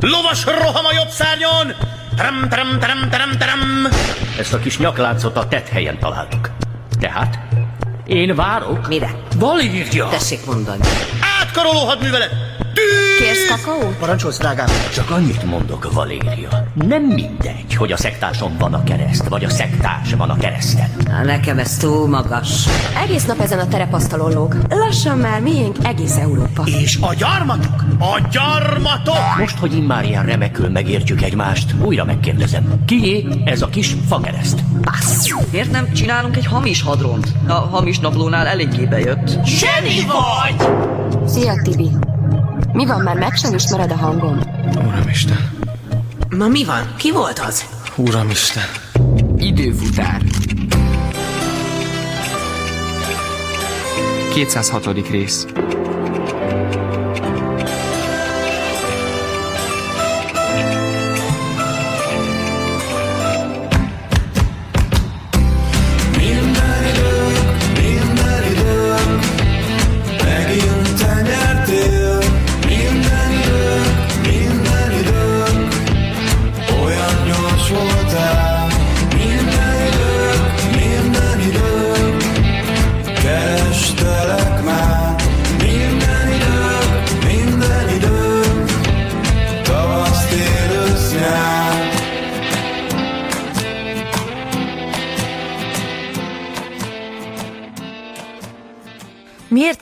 Lovas roham a jobb szárnyon! Tram, tram, tram, tram, tram. Ezt a kis nyakláncot a tett helyen találtuk. Tehát én várok. Mire? Valírja! Tessék mondani. Átkaroló hadművelet! Kérsz kakaót? Parancsolsz, drágám. Csak annyit mondok, Valéria. Nem mindegy, hogy a szektáson van a kereszt, vagy a szektárs van a kereszten. Na, nekem ez túl magas. Egész nap ezen a terepasztalon lóg. Lassan már miénk egész Európa. És a gyarmatok! A gyarmatok! Most, hogy immár ilyen remekül megértjük egymást, újra megkérdezem. Kié ez a kis fakereszt? Passz! Miért nem csinálunk egy hamis hadront? A hamis naplónál eléggé bejött. Zseni vagy! Szia, Tibi. Mi van, már meg sem ismered a hangom? Uramisten. Ma mi van? Ki volt az? Uramisten. Időfutár 206. rész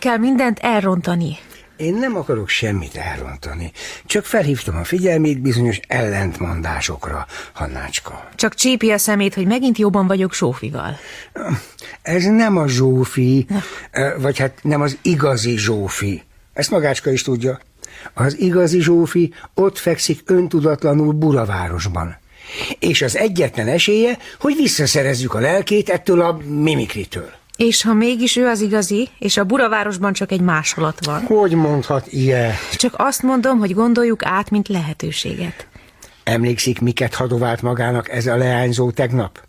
Miért kell mindent elrontani? Én nem akarok semmit elrontani, csak felhívtam a figyelmét bizonyos ellentmondásokra, Hannácska. Csak csípi a szemét, hogy megint jobban vagyok Sófival. Ez nem a Zsófi, vagy hát nem az igazi Zsófi. Ezt magácska is tudja. Az igazi Zsófi ott fekszik öntudatlanul Buravárosban. És az egyetlen esélye, hogy visszaszerezzük a lelkét ettől a mimikritől. És ha mégis ő az igazi, és a buravárosban csak egy másolat van. Hogy mondhat ilyen? Csak azt mondom, hogy gondoljuk át, mint lehetőséget. Emlékszik, miket hadovált magának ez a leányzó tegnap?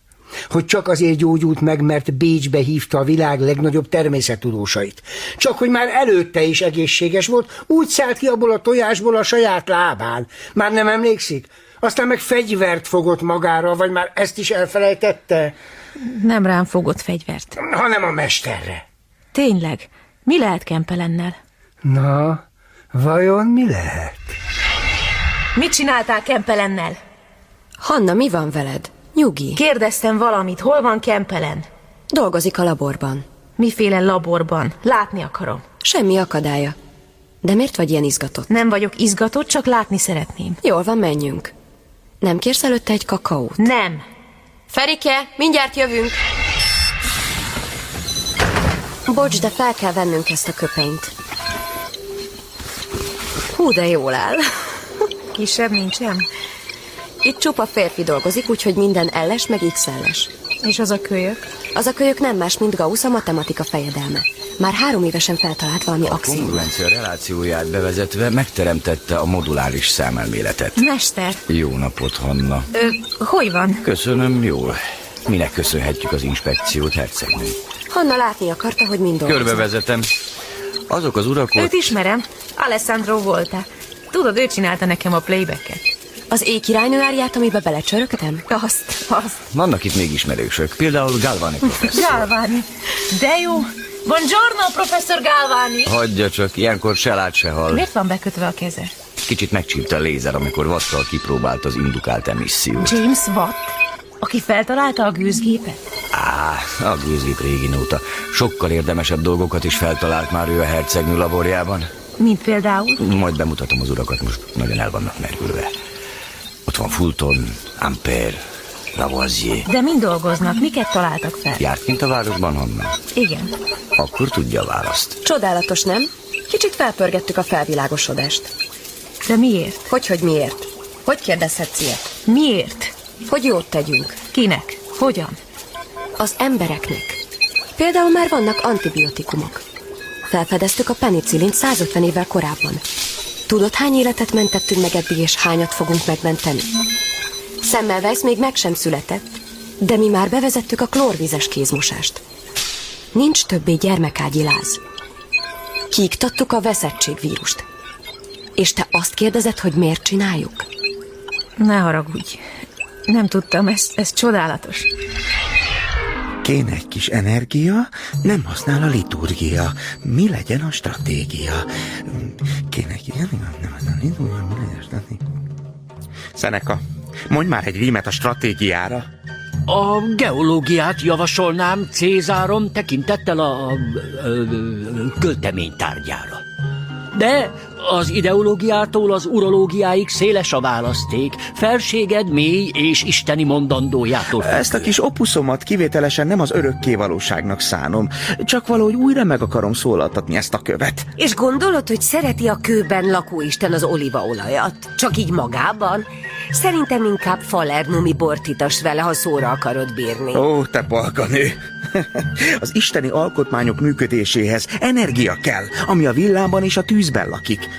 Hogy csak azért gyógyult meg, mert Bécsbe hívta a világ legnagyobb természettudósait. Csak hogy már előtte is egészséges volt, úgy szállt ki abból a tojásból a saját lábán. Már nem emlékszik? Aztán meg fegyvert fogott magára, vagy már ezt is elfelejtette? Nem rám fogott fegyvert. Hanem a mesterre. Tényleg, mi lehet Kempelennel? Na, vajon mi lehet? Mit csináltál Kempelennel? Hanna, mi van veled? Nyugi. Kérdeztem valamit, hol van Kempelen? Dolgozik a laborban. Miféle laborban? Látni akarom. Semmi akadálya. De miért vagy ilyen izgatott? Nem vagyok izgatott, csak látni szeretném. Jól van, menjünk. Nem kérsz előtte egy kakaót? Nem. Ferike, mindjárt jövünk. Bocs, de fel kell vennünk ezt a köpenyt. Hú, de jól áll. Kisebb nincsen? Itt csupa férfi dolgozik, úgyhogy minden elles meg x-elles. És az a kölyök? Az a kölyök nem más, mint Gauss a matematika fejedelme. Már három évesen feltalált valami A axiomot. kongruencia relációját bevezetve megteremtette a moduláris számelméletet. Mester, Jó napot, Hanna. ö, hogy van? Köszönöm, jól. Minek köszönhetjük az inspekciót, hercegnő? Hanna látni akarta, hogy mind dolgozik. Körbevezetem. Azok az urak Őt ismerem. Alessandro Volta. Tudod, ő csinálta nekem a playbacket. Az éjkirálynő árját, amibe belecsörögtem? Azt, azt. Vannak itt még ismerősök, például Galvani professzor. Galvani. De jó. Buongiorno, professzor Galvani. Hagyja csak, ilyenkor se lát, se hall. Miért van bekötve a keze? Kicsit megcsípte a lézer, amikor vattal kipróbált az indukált emissziót. James Watt? Aki feltalálta a gőzgépet? Á, a gőzgép régin óta. Sokkal érdemesebb dolgokat is feltalált már ő a hercegnő laborjában. Mint például? Majd bemutatom az urakat, most nagyon el vannak merülve. Ott van Fulton, Ampère, Lavoisier. De mind dolgoznak, miket találtak fel? Járt kint a városban, Hanna? Igen. Akkor tudja a választ. Csodálatos, nem? Kicsit felpörgettük a felvilágosodást. De miért? Hogy, hogy miért? Hogy kérdezhetsz ilyet? Miért? Hogy jót tegyünk? Kinek? Hogyan? Az embereknek. Például már vannak antibiotikumok. Felfedeztük a penicillint 150 évvel korábban. Tudod, hány életet mentettünk meg eddig, és hányat fogunk megmenteni? Semmelweis még meg sem született, de mi már bevezettük a klórvizes kézmosást. Nincs többé gyermekágyi láz. Kiiktattuk a veszettségvírust. És te azt kérdezed, hogy miért csináljuk? Ne haragudj. Nem tudtam, ez, ez csodálatos. Kéne egy kis energia, nem használ a liturgia. Mi legyen a stratégia? Kéne egy nem, nem használ a liturgia, mi legyen a stratégia? Szeneka, mondj már egy rímet a stratégiára. A geológiát javasolnám Cézárom tekintettel a, a, a, a költeménytárgyára. De az ideológiától az urológiáig széles a választék, felséged mély és isteni mondandójától. Ezt a kis opuszomat kivételesen nem az örökké valóságnak szánom, csak valahogy újra meg akarom szólaltatni ezt a követ. És gondolod, hogy szereti a kőben lakóisten az olívaolajat? Csak így magában? Szerintem inkább falernumi bort itas vele, ha szóra akarod bírni. Ó, te balganő! Az isteni alkotmányok működéséhez energia kell, ami a villámban és a tűzben lakik.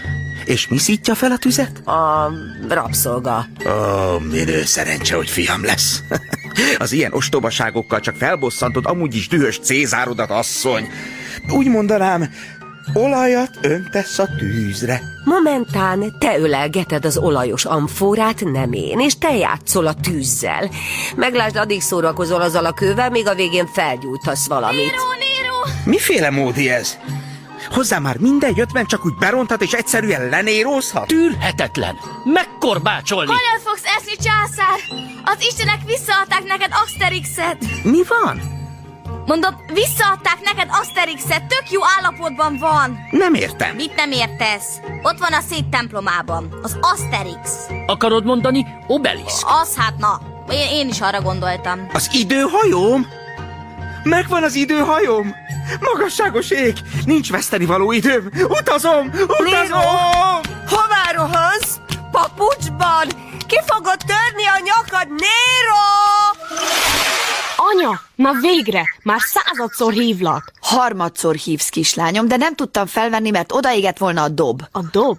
És mi szítja fel a tüzet? A rabszolga. Ó, minő szerencse, hogy fiam lesz. Az ilyen ostobaságokkal csak felbosszantod amúgy is dühös Cézárodat, asszony. Úgy mondanám, olajat öntesz a tűzre. Momentán te ölelgeted az olajos amforát, nem én, és te játszol a tűzzel. Meglásd, addig szórakozol azzal a kővel, még a végén felgyújtasz valamit. Nero, Nero! Miféle módi ez? Hozzá már minden jött, mert csak úgy berontat és egyszerűen lenérózhat? Tűrhetetlen! Megkorbácsolni! Hogyan fogsz eszni, császár? Az istenek visszaadták neked Asterixet! Mi van? Mondom, visszaadták neked Asterixet, tök jó állapotban van! Nem értem. Mit nem értesz? Ott van a szép templomában, az Asterix. Akarod mondani Obelisk? Az hát na, én, én is arra gondoltam. Az időhajóm? Megvan az időhajóm? Magasságos ég! Nincs veszteni való időm! Utazom! Utazom! Hová rohansz? Papucsban? Ki fogod törni a nyakad, Nero? Anya, na végre! Már századszor hívlak. Harmadszor hívsz, kislányom, de nem tudtam felvenni, mert odaégett volna a dob. A dob?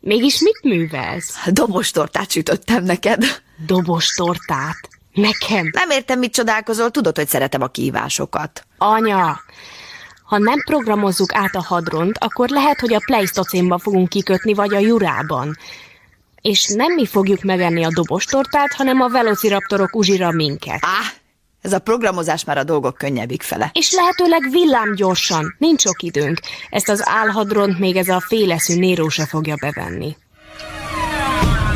Mégis mit művelsz? Dobos tortát sütöttem neked. Dobos tortát? Nekem? Nem értem, mit csodálkozol, tudod, hogy szeretem a kívásokat. Anya, ha nem programozzuk át a hadront, akkor lehet, hogy a Pleistocénba fogunk kikötni, vagy a Jurában. És nem mi fogjuk megenni a dobostortát, hanem a velociraptorok uzsira minket. Á, ez a programozás már a dolgok könnyebbik fele. És lehetőleg villám gyorsan, nincs sok időnk. Ezt az álhadront még ez a féleszű Néró se fogja bevenni.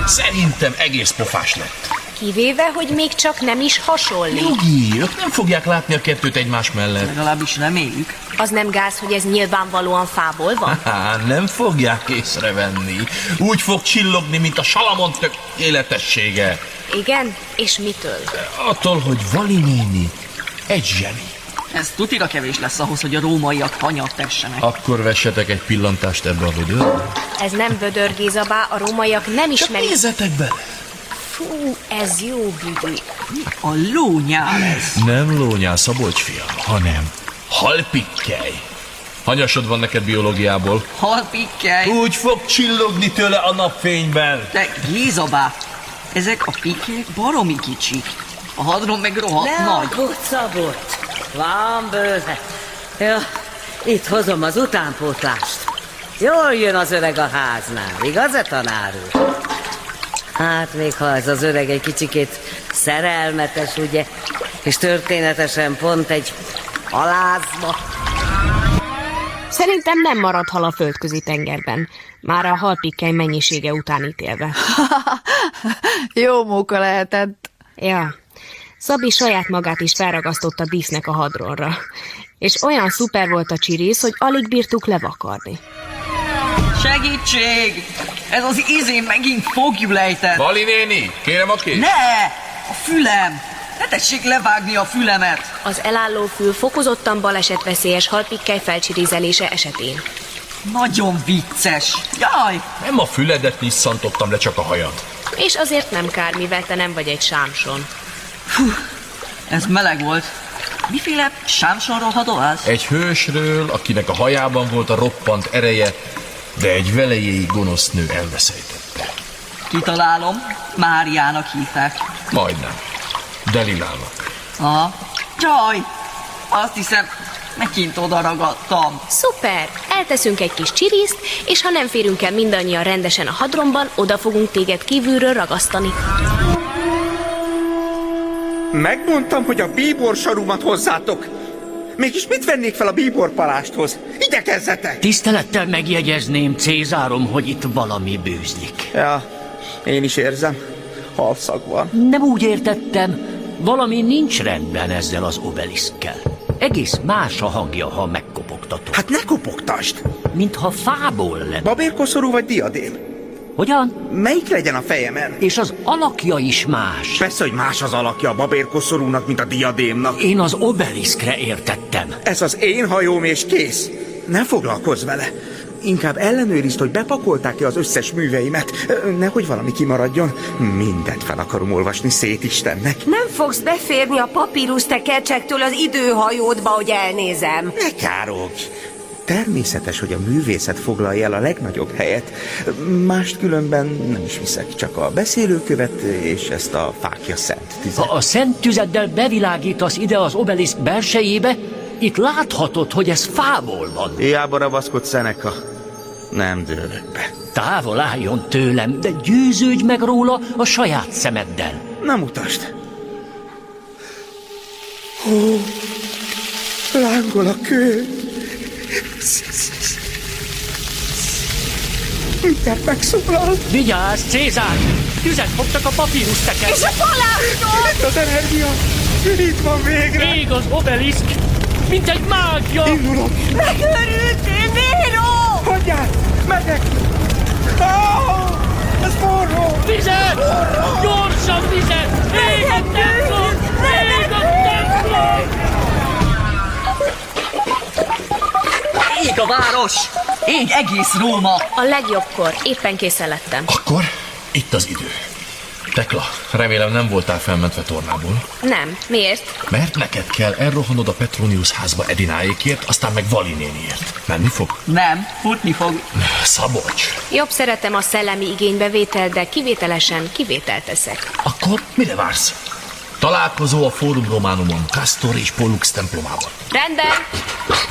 Szerintem egész pofás lett. Kivéve, hogy még csak nem is hasonlít. Nyugi, ők nem fogják látni a kettőt egymás mellett. Legalábbis reméljük. Az nem gáz, hogy ez nyilvánvalóan fából van? Há, nem fogják észrevenni. Úgy fog csillogni, mint a salamon tökéletessége. Igen? És mitől? Attól, hogy Vali néni egy zseni. Ez tutira kevés lesz ahhoz, hogy a rómaiak hanyat tessenek. Akkor vessetek egy pillantást ebbe a vödörbe. Ez nem vödör Gézabá, a rómaiak nem ismerik. Nézzetek bele! Fú, ez jó büdű. A lónyál ez. Nem lónyál, Szabolcs fiam, hanem halpikkely. Hanyasod van neked biológiából? Halpikkely. Úgy fog csillogni tőle a napfényben. De Gézabá, ezek a pikkék baromi kicsik. A hadron meg rohadt Ne nagy. aggódj, Szabott! Van bőle. Ja, itt hozom az utánpótlást. Jól jön az öreg a háznál, igaz-e, tanár úr? Hát még ha ez az öreg egy kicsikét szerelmetes, ugye, és történetesen pont egy halázba. Szerintem nem marad hal a földközi tengerben. Már a halpikkely mennyisége után ítélve. Jó móka lehetett. Ja, Szabi saját magát is felragasztotta dísznek a hadronra. És olyan szuper volt a csirész, hogy alig bírtuk levakarni. Segítség! Ez az izé megint fogjulejtett. Vali néni, kérem a kés. Ne! A fülem! Ne tessék levágni a fülemet! Az elálló fül fokozottan balesetveszélyes halpikkely felcsirizelése esetén. Nagyon vicces. Jaj! Nem a füledet nyisszantottam le, csak a hajad. És azért nem kár, mivel te nem vagy egy sámson. Fú, ez meleg volt. Miféle sámsonról hadolás? Egy hősről, akinek a hajában volt a roppant ereje, de egy velejéig gonosz nő elveszejtette. Kitalálom, Máriának hívták. Majdnem. Delilának. Aha. Jaj! Azt hiszem, Megint oda ragadtam. Szuper! Elteszünk egy kis csiriszt, és ha nem férünk el mindannyian rendesen a hadromban, oda fogunk téged kívülről ragasztani. Megmondtam, hogy a bíbor sarumat hozzátok. Mégis mit vennék fel a bíbor palásthoz? Igyekezzetek! Tisztelettel megjegyezném, Cézárom, hogy itt valami bűzlik. Ja, én is érzem. Halszag van. Nem úgy értettem, valami nincs rendben ezzel az obeliszkkel. Egész más a hangja, ha megkopogtatod. Hát ne kopogtasd! Mintha fából lenne. Babérkoszorú vagy diadém? Hogyan? Melyik legyen a fejemen? És az alakja is más. Persze, hogy más az alakja a babérkoszorúnak, mint a diadémnak. Én az obeliszkre értettem. Ez az én hajóm és kész. Ne foglalkozz vele. Inkább ellenőrizd, hogy bepakolták-e az összes műveimet. Nehogy valami kimaradjon. Mindent fel akarom olvasni szét Istennek. Nem fogsz beférni a papírus tekercsektől az időhajódba, hogy elnézem. Ne károgj! Természetes, hogy a művészet foglalja el a legnagyobb helyet. Mást különben nem is viszek, csak a beszélőkövet és ezt a fákja szent tüzet. Ha a szent tüzeddel bevilágítasz ide az obeliszk belsejébe, itt láthatod, hogy ez fából van. Hiába ravaszkod Szeneka. Nem dőlök be. Távol álljon tőlem, de győződj meg róla a saját szemeddel. Nem utasd. Ó, lángol a kő. Mindjárt megszólal. Vigyázz, Cézár! Tüzet fogtak a papírus tekercset. És a palástól! Itt az energia! Itt van végre! Ég az obeliszk, mint egy mágia! Indulok! Megőrültél, Nero! Hagyjál! Megyek! Oh, ez forró! Vizet! Forró! Gyorsan vizet! Ég a város! Ég egész Róma! A legjobbkor, éppen készen lettem. Akkor itt az idő. Tekla, remélem nem voltál felmentve tornából, Nem, miért? mert neked kell elrohanod a Petronius házba Edináékért, aztán meg Vali néniért. Menni fog? Nem, futni fog. Szabolcs. Jobb szeretem a szellemi igénybevétel, de kivételesen kivételt teszek. Akkor mire vársz? Találkozó a Fórum Románumon, Castor és Pollux templomában. Rendben!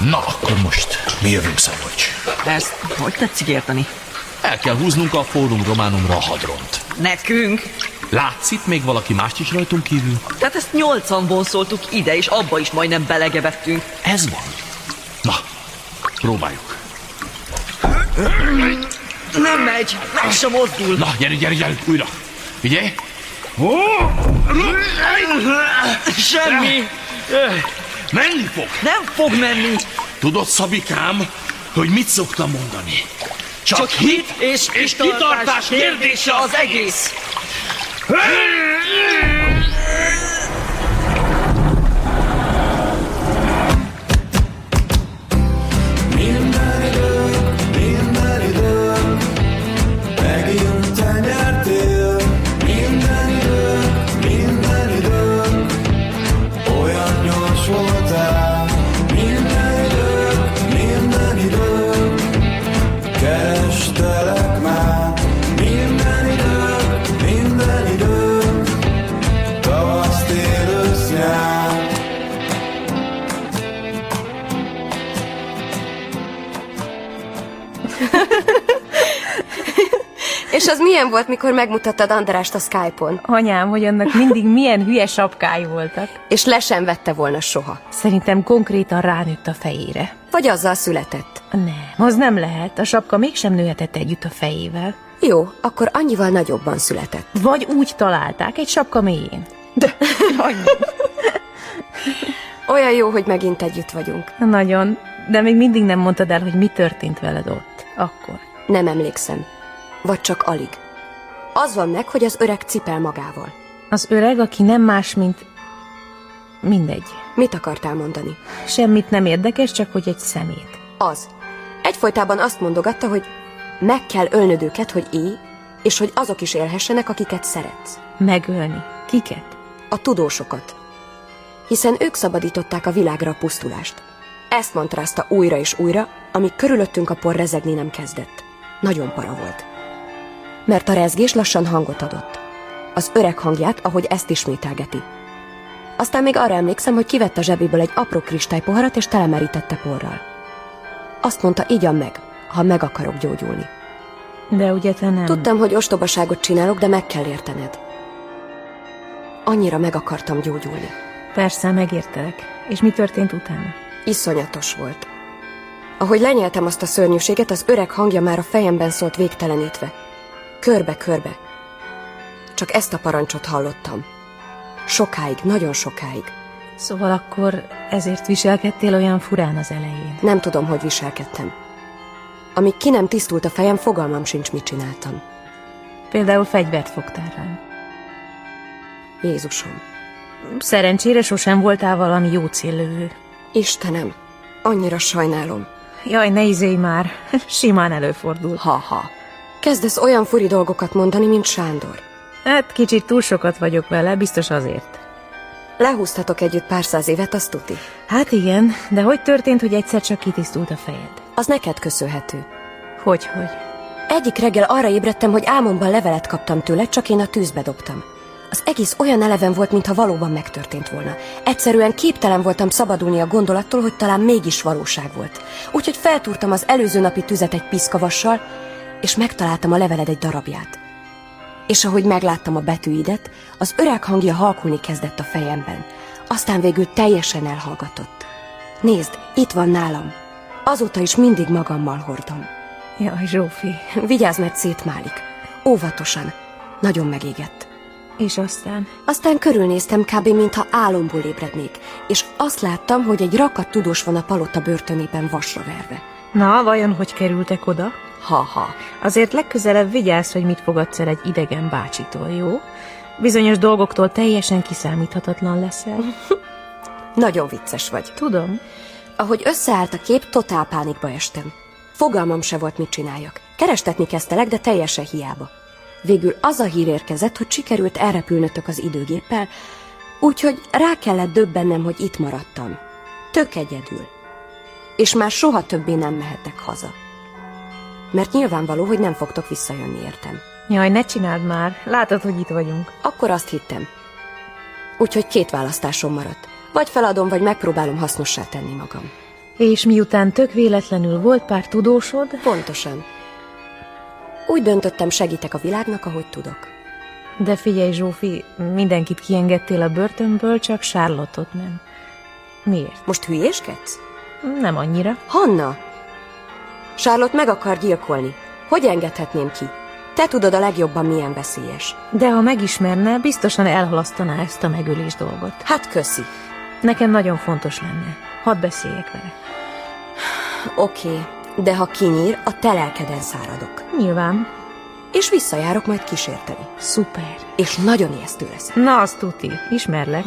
Na, akkor most mi jövünk, Szabolcs. Ezt hogy tetszik érteni? El kell húznunk a Fórum Románumra a hadront. Nekünk? Látsz itt még valaki mást is rajtunk kívül? Tehát ezt nyolcan vonszoltuk ide, és abba is majdnem belegevettünk. Ez van. Na, próbáljuk. Nem megy, meg sem mozdul. Na, gyere, gyere, gyere, újra. Figyelj! Semmi. Menni fog. Nem fog menni. Tudod, Szabikám, hogy mit szoktam mondani? Csak, Csak hit és, és kitartás kérdése az egész. Minden az milyen volt, mikor megmutattad Andrást a Skype-on? Anyám, hogy annak mindig milyen hülye sapkái voltak. És le sem vette volna soha. Szerintem konkrétan ránőtt a fejére. Vagy azzal született. Nem, az nem lehet. A sapka mégsem nőhetett együtt a fejével. Jó, akkor annyival nagyobban született. Vagy úgy találták, egy sapka mélyén. De Olyan jó, hogy megint együtt vagyunk. Nagyon. De még mindig nem mondtad el, hogy mi történt veled ott. Akkor. Nem emlékszem. Vagy csak alig. Az van meg, hogy az öreg cipel magával. Az öreg, aki nem más, mint... Mindegy. Mit akartál mondani? Semmit nem érdekes, csak hogy egy szemét. Az. Egyfolytában azt mondogatta, hogy meg kell ölnöd őket, hogy élj, és hogy azok is élhessenek, akiket szeretsz. Megölni. Kiket? A tudósokat. Hiszen ők szabadították a világra a pusztulást. Ezt mantrázta újra és újra, amíg körülöttünk a por rezegni nem kezdett. Nagyon para volt. Mert a rezgés lassan hangot adott. Az öreg hangját, ahogy ezt ismételgeti. Aztán még arra emlékszem, hogy kivette a zsebéből egy apró kristálypoharat, és telemerítette porral. Azt mondta, igyam meg, ha meg akarok gyógyulni. De ugye te nem... Tudtam, hogy ostobaságot csinálok, de meg kell értened. Annyira meg akartam gyógyulni. Persze, megértelek. És mi történt utána? Iszonyatos volt. Ahogy lenyeltem azt a szörnyűséget, az öreg hangja már a fejemben szólt végtelenítve. Körbe-körbe. Csak ezt a parancsot hallottam. Sokáig, nagyon sokáig. Szóval akkor ezért viselkedtél olyan furán az elején. Nem tudom, hogy viselkedtem. Amíg ki nem tisztult a fejem, fogalmam sincs, mit csináltam. Például fegyvert fogtál rám. Jézusom. Szerencsére sosem voltál valami jó céllövő. Istenem, annyira sajnálom. Jaj, ne izélj már. Simán előfordul. Ha-ha. Kezdesz olyan furi dolgokat mondani, mint Sándor. Hát kicsit túl sokat vagyok vele, biztos azért. Lehúztatok együtt pár száz évet, azt tuti. Hát igen, de hogy történt, hogy egyszer csak kitisztult a fejed? Az neked köszönhető. Hogy, hogy? Egyik reggel arra ébredtem, hogy álmomban levelet kaptam tőle, csak én a tűzbe dobtam. Az egész olyan eleven volt, mintha valóban megtörtént volna. Egyszerűen képtelen voltam szabadulni a gondolattól, hogy talán mégis valóság volt. Úgyhogy feltúrtam az előző napi tüzet egy piszkavassal, és megtaláltam a leveled egy darabját. És ahogy megláttam a betűidet, az öreg hangja halkulni kezdett a fejemben. Aztán végül teljesen elhallgatott. Nézd, itt van nálam. Azóta is mindig magammal hordom. Jaj, Zsófi. Vigyázz, mert szétmálik. Óvatosan. Nagyon megégett. És aztán? Aztán körülnéztem kb. mintha álomból ébrednék, és azt láttam, hogy egy rakat tudós van a palota börtönében vasra verve. Na, vajon hogy kerültek oda? Ha-ha. Azért legközelebb vigyázz, hogy mit fogadsz el egy idegen bácsitól, jó? Bizonyos dolgoktól teljesen kiszámíthatatlan leszel. Nagyon vicces vagy. Tudom. Ahogy összeállt a kép, totál pánikba estem. Fogalmam se volt, mit csináljak. Kerestetni kezdtelek, de teljesen hiába. Végül az a hír érkezett, hogy sikerült elrepülnötök az időgéppel, úgyhogy rá kellett döbbennem, hogy itt maradtam. Tök egyedül. És már soha többé nem mehetek haza. Mert nyilvánvaló, hogy nem fogtok visszajönni értem. Jaj, ne csináld már. Látod, hogy itt vagyunk. Akkor azt hittem. Úgyhogy két választásom maradt. Vagy feladom, vagy megpróbálom hasznossá tenni magam. És miután tök véletlenül volt pár tudósod? Pontosan. Úgy döntöttem, segítek a világnak, ahogy tudok. De figyelj, Zsófi, mindenkit kiengedtél a börtönből, csak Charlotte-ot nem. Miért? Most hülyéskedsz? Nem annyira. Hanna! Charlotte meg akar gyilkolni. Hogy engedhetném ki? Te tudod a legjobban, milyen veszélyes. De ha megismerne, biztosan elhalasztaná ezt a megölés dolgot. Hát köszi. Nekem nagyon fontos lenne. Hadd beszéljek vele. Oké, okay, de ha kinyír, a te lelkeden száradok. Nyilván. És visszajárok majd kísérteni. Szuper. És nagyon ijesztő leszek. Na, azt tuti. Ismerlek.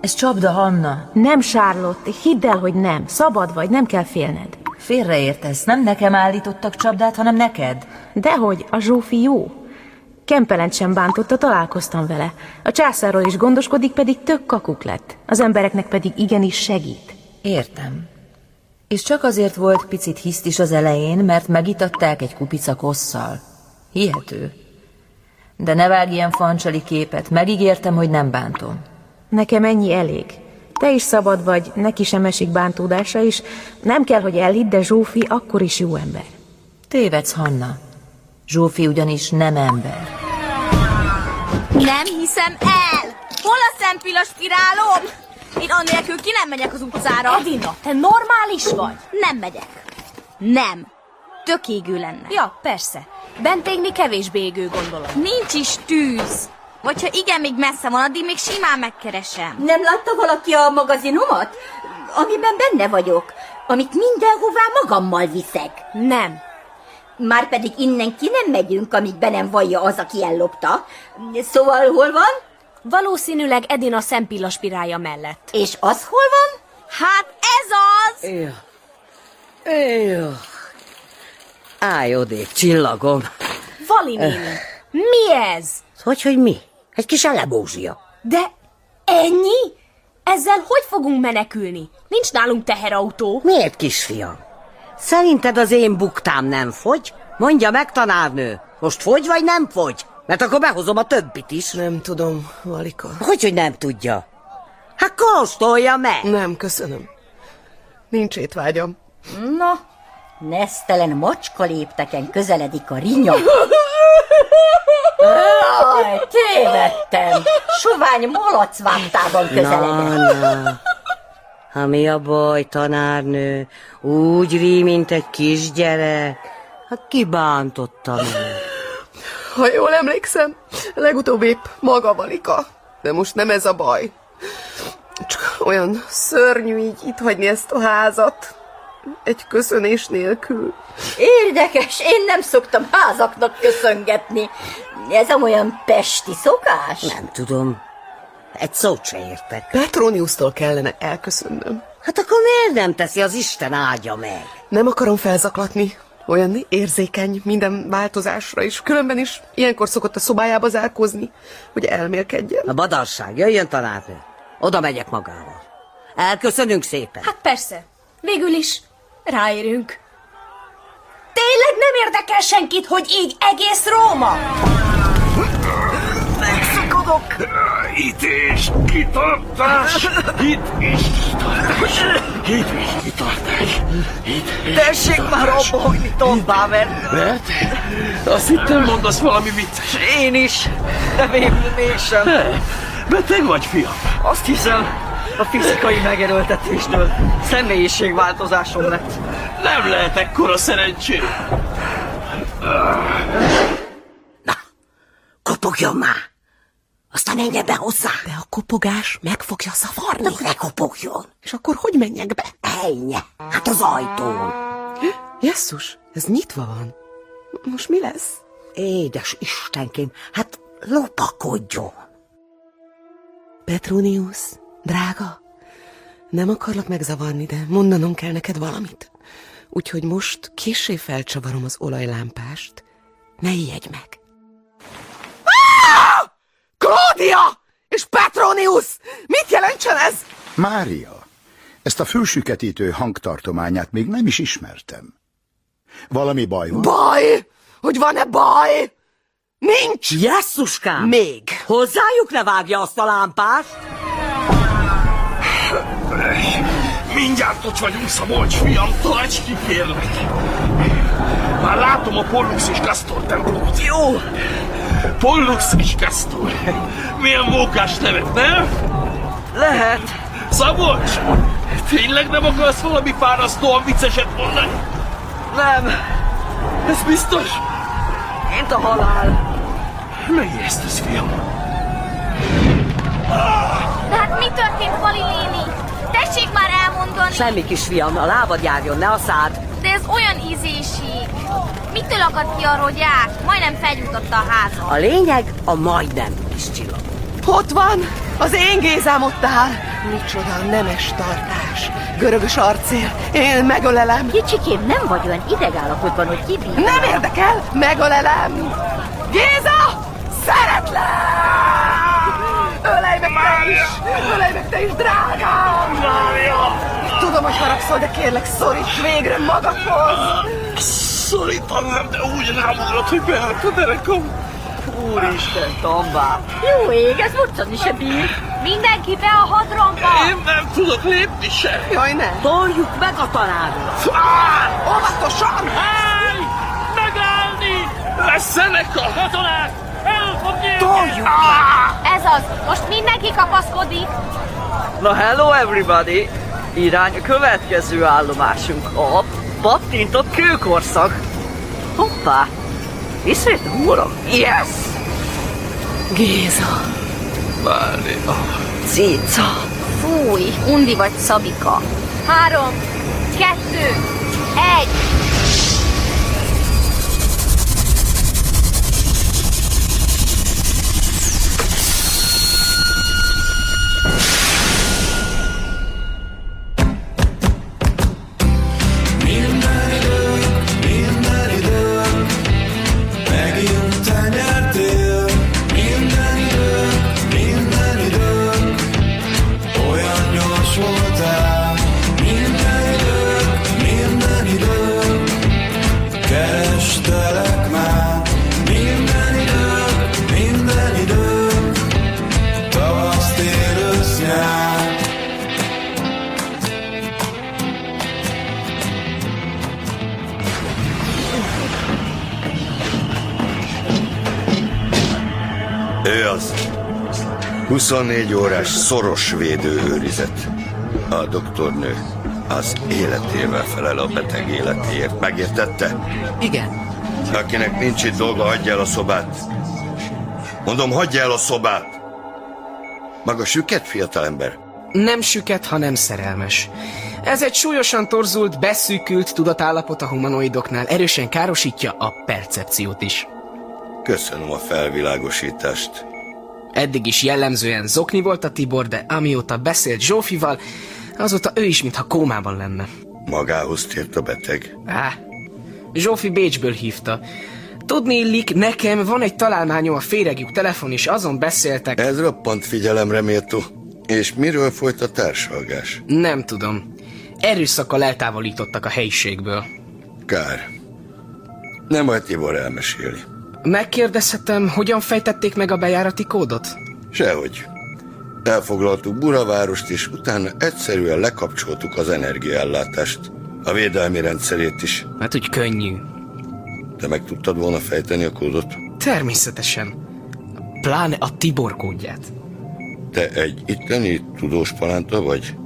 Ez csapda, Hanna. Nem, Charlotte. Hidd el, hogy nem. Szabad vagy, nem kell félned. Félreértesz. Nem nekem állítottak csapdát, hanem neked. Dehogy, a Zsófi jó. Kempelent sem bántotta, találkoztam vele. A császárról is gondoskodik, pedig tök kakuk lett. Az embereknek pedig igenis segít. Értem. És csak azért volt picit hisztis az elején, mert megitatták egy kupica kosszal. Hihető. De ne vágj ilyen fancsali képet, megígértem, hogy nem bántom. Nekem ennyi elég. Te is szabad vagy, neki sem esik bántódása is. Nem kell, hogy elhidd, de Zsófi akkor is jó ember. Tévedsz, Hanna. Zsófi ugyanis nem ember. Nem hiszem el! Hol a szempilla spirálom? Én annélkül ki nem megyek az utcára. Edina, te normális vagy? Nem megyek. Nem. Tök égő lenne. Ja, persze. Bent égni kevésbé égő, gondolom. Nincs is tűz. Vagy ha igen, még messze van, addig még simán megkeresem. Nem látta valaki a magazinomat? Amiben benne vagyok. Amit mindenhová magammal viszek. Nem. Már pedig innen ki nem megyünk, amíg be nem vallja az, aki ellopta. Szóval hol van? Valószínűleg Edina szempilla spirálja mellett. És az hol van? Hát ez az! Jó. Jó. Állj odébb, csillagom. Vali néni, mi ez? Hogy, hogy mi? Egy kis elebózsia. De ennyi? Ezzel hogy fogunk menekülni? Nincs nálunk teherautó. Miért, kisfiam? Szerinted az én buktám nem fogy? Mondja meg, tanárnő, most fogy vagy nem fogy? Mert akkor behozom a többit is. Nem tudom, Valika. Hogy, hogy nem tudja? Hát kóstolja meg! Nem, köszönöm. Nincs étvágyam. Na, nesztelen macska lépteken közeledik a rinya. Jaj, tévedtem. Sovány malac vámtában közeledett. Na, na. Ha mi a baj, tanárnő? Úgy rí, mint egy kisgyerek. Hát kibántotta meg. Ha jól emlékszem, legutóbb épp maga Valika. De most nem ez a baj. Csak olyan szörnyű így itt hagyni ezt a házat. Egy köszönés nélkül. Érdekes, én nem szoktam házaknak köszöngetni. Ez olyan pesti szokás? Nem tudom. Egy szót se értek. Petroniusztól kellene elköszönnöm. Hát akkor miért nem teszi az Isten áldja meg? Nem akarom felzaklatni. Olyan érzékeny minden változásra, és különben is ilyenkor szokott a szobájába zárkózni, hogy elmélkedjen. A badarság, jöjjön tanárnő. Oda megyek magával. Elköszönünk szépen. Hát persze. Végül is ráérünk. Tényleg nem érdekel senkit, hogy így egész Róma? Megszakadok! Itt is kitartás! Itt is kitartás! Itt is kitartás! Itt Tessék már abba hagyni, Tom Bauer! Mert? Azt hittem mondasz valami vicces. Én is, de végül mégsem. Beteg vagy, fiam? Azt hiszem, a fizikai megerőltetéstől személyiségváltozásom lett. Nem lehet ekkora szerencsé. Kopogjon már! Aztán menjen be hozzá! De a kopogás meg fogja szavarni. Ne kopogjon! És akkor hogy menjek be? Ejnye! Hát az ajtón! Jesszus, ez nyitva van. Most mi lesz? Édes Istenkém, hát lopakodjon! Petronius, drága, nem akarlak megzavarni, de mondanom kell neked valamit. Úgyhogy most késé felcsavarom az olajlámpást. Ne ijedj meg. Claudia! És Petronius! Mit jelentsen ez? Mária, ezt a fősüketítő hangtartományát még nem is ismertem. Valami baj van? Baj? Hogy van-e baj? Nincs! Jesszuskám! Még! Hozzájuk ne vágja azt a lámpást! Mindjárt ott vagyunk, Szabolcs fiam, tarts ki, kérlek. Már látom a Pollux és Castor templomot. Jó! Pollux és Castor. Milyen mókás nevek, nem? Lehet. Szabolcs, tényleg nem akarsz valami fárasztóan vicceset mondani? Nem. Ez biztos? Mint a halál. Megijesztesz, fiam. Hát mi történt, Vali néni? Tessék már elmondani. Semmi kisfiam, a lábad járjon, ne a szád. De ez olyan ízésig. Mitől akadt ki a rogyák? Majdnem felgyújtotta a házat. A lényeg a majdnem kis csillag. Ott van! Az én Gézám ott áll! Micsoda nemes tartás! Görögös arcél! Én megölelem! Kicsikém, nem vagy olyan idegállapotban, hogy kibírnál. Nem érdekel! Megölelem! Géza! Szeretlek! Ölej meg te is! Ölej meg te is, drágám! Mária! Tudom, hogy haragszol, de kérlek, szoríts végre magadhoz! Szorítanám, de úgy rámugrott, hogy beállt a derekam. Úristen, Tombá! Jó ég, ez moccani se bír. Mindenki be a hadromba! Én nem tudok lépni se. Jaj, ne! Toljuk meg a tanárnak! Óvatosan! Hey! Megállni! Lesz ennek a katonák! Toljuk Ez az, most mindenki kapaszkodik. Na hello everybody! Irány a következő állomásunk a pattintott kőkorszak. Hoppá! Ismét óra? Yes! Géza! Mária! Cica! Fúj, undi vagy Szabika. Három, kettő, egy. 24 órás szoros védőőrizet. A doktornő az életével felel a beteg életéért. Megértette? Igen. Akinek nincs itt dolga, hagyja el a szobát. Mondom, hagyja el a szobát. Maga süket, fiatalember? Nem süket, hanem szerelmes. Ez egy súlyosan torzult, beszűkült tudatállapot a humanoidoknál. Erősen károsítja a percepciót is. Köszönöm a felvilágosítást. Eddig is jellemzően zokni volt a Tibor, de amióta beszélt Zsófival, azóta ő is mintha kómában lenne. Magához tért a beteg. Á, Zsófi Bécsből hívta. Tudni illik, nekem van egy találmányom a féregjuk telefon, és azon beszéltek. Ez roppant figyelemre méltó. És miről folyt a társalgás? Nem tudom. Erőszakkal eltávolítottak a helyiségből. Kár. Nem majd Tibor elmeséli. Megkérdezhetem, hogyan fejtették meg a bejárati kódot? Sehogy. Elfoglaltuk Buravárost, és utána egyszerűen lekapcsoltuk az energiaellátást. A védelmi rendszerét is. Hát úgy könnyű. Te meg tudtad volna fejteni a kódot? Természetesen. Pláne a Tibor kódját. Te egy itteni tudós palánta vagy?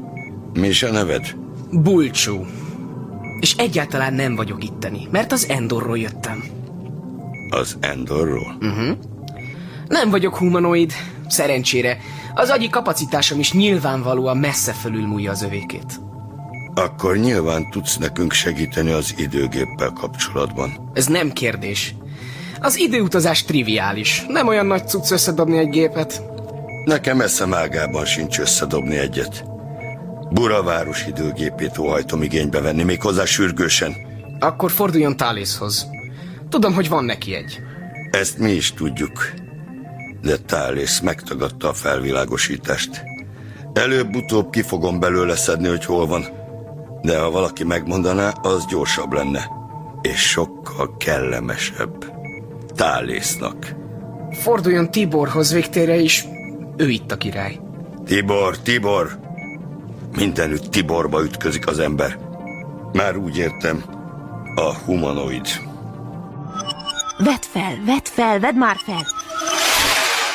Mi is a neved? Bulcsú. És egyáltalán nem vagyok itteni, mert az Endorról jöttem. Az Endorról? Uh-huh. Nem vagyok humanoid, szerencsére. Az agyi kapacitásom is nyilvánvalóan messze fölülmúlja az övékét. Akkor nyilván tudsz nekünk segíteni az időgéppel kapcsolatban. Ez nem kérdés. Az időutazás triviális. Nem olyan nagy cucc összedobni egy gépet. Nekem eszem ágában sincs összedobni egyet. Buraváros időgépét óhajtom igénybe venni, méghozzá sürgősen. Akkor forduljon Tálészhoz. Tudom, hogy van neki egy. Ezt mi is tudjuk. De Tálész megtagadta a felvilágosítást. Előbb-utóbb ki fogom belőle szedni, hogy hol van. De ha valaki megmondaná, az gyorsabb lenne. És sokkal kellemesebb. Tálésznak. Forduljon Tiborhoz végtére is. Ő itt a király. Tibor, Tibor! Mindenütt Tiborba ütközik az ember. Már úgy értem, a humanoid. Vedd fel, vedd fel, vedd már fel!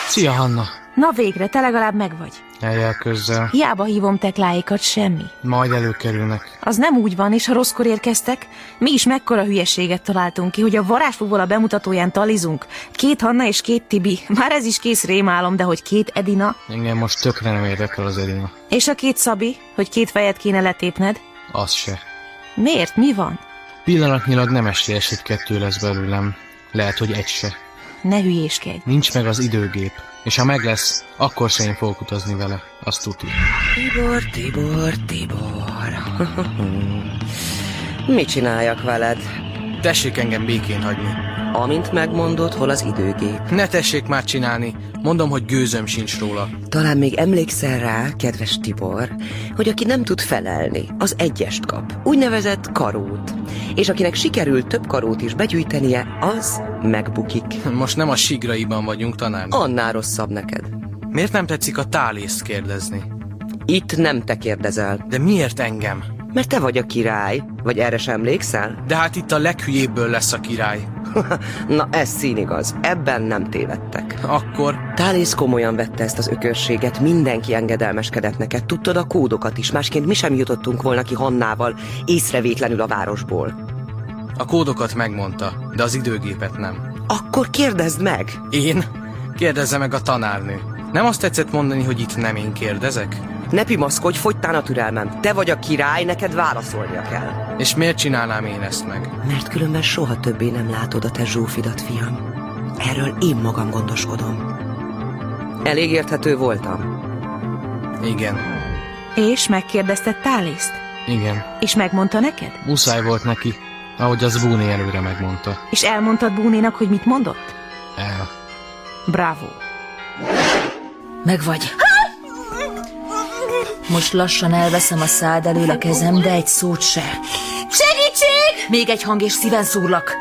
Szia, Hanna! Na végre, te legalább megvagy. Eljel közzel. Hiába hívom tekláikat, semmi. Majd előkerülnek. Az nem úgy van, és ha rosszkor érkeztek, mi is mekkora hülyeséget találtunk ki, hogy a varázsfúvola bemutatóján talizunk. Két Hanna és két Tibi. Már ez is kész rémálom, de hogy két Edina. Engem most tökre nem érdekel az Edina. És a két Szabi, hogy két fejet kéne letépned. Az se. Miért? Mi van? Pillanatnyilag nem esélyes, hogy kettő lesz belőlem. Lehet, hogy egy se. Ne hülyéskedj. Nincs meg az időgép. És ha meg lesz, akkor se én fogok utazni vele. Azt tudni. Tibor, Tibor, Tibor. Mit csináljak veled? Tessék engem békén hagyni. Amint megmondod, hol az időgép. Ne tessék már csinálni. Mondom, hogy gőzöm sincs róla. Talán még emlékszel rá, kedves Tibor, hogy aki nem tud felelni, az egyest kap. Úgynevezett karót. És akinek sikerül több karót is begyűjtenie, az megbukik. Most nem a sigraiban vagyunk, tanár. Annál rosszabb neked. Miért nem tetszik a tálészt kérdezni? Itt nem te kérdezel. De miért engem? Mert te vagy a király, vagy erre sem emlékszel? De hát itt a leghülyébből lesz a király. Na, ez színigaz. Ebben nem tévedtek. Akkor? Tálész komolyan vette ezt az ökörséget, mindenki engedelmeskedett neked, tudtad a kódokat is, másként mi sem jutottunk volna ki Hannával észrevétlenül a városból. A kódokat megmondta, de az időgépet nem. Akkor kérdezd meg! Én? Kérdezze meg a tanárnő. Nem azt tetszett mondani, hogy itt nem én kérdezek? Ne pimaszkodj, fogytán a türelmem. Te vagy a király, neked válaszolnia kell. És miért csinálnám én ezt meg? Mert különben soha többé nem látod a te zsófidat, fiam. Erről én magam gondoskodom. Elég érthető voltam? Igen. És megkérdezted Tálészt? Igen. És megmondta neked? Muszáj volt neki, ahogy az Búné előre megmondta. És elmondtad Búnénak, hogy mit mondott? El. Bravo. Meg vagy. Most lassan elveszem a szád elől a kezem, de egy szót se. Segítség! Még egy hang és szíven szúrlak.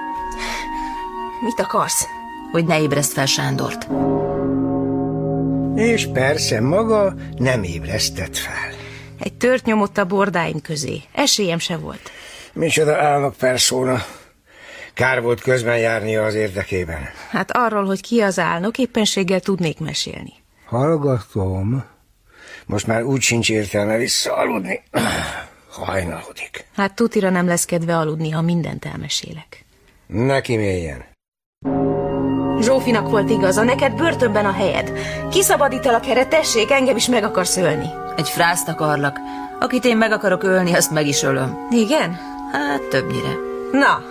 Mit akarsz? Hogy ne ébreszt fel Sándort. És persze maga nem ébresztett fel. Egy tört nyomott a bordáim közé. Esélyem se volt. Micsoda álnok perszóna. Kár volt közben járnia az érdekében. Hát arról, hogy ki az álnok, éppenséggel tudnék mesélni. Hallgatom. Most már úgy sincs értelme visszaaludni. Hajnalodik. Hát tutira nem lesz kedve aludni, ha mindent elmesélek. Neki mélyen. Zsófinak volt igaza, neked börtönben a helyed. Kiszabadítalak erre, tessék, engem is meg akarsz ölni. Egy frászt akarlak. Akit én meg akarok ölni, azt meg is ölöm. Igen? Hát többnyire. Na,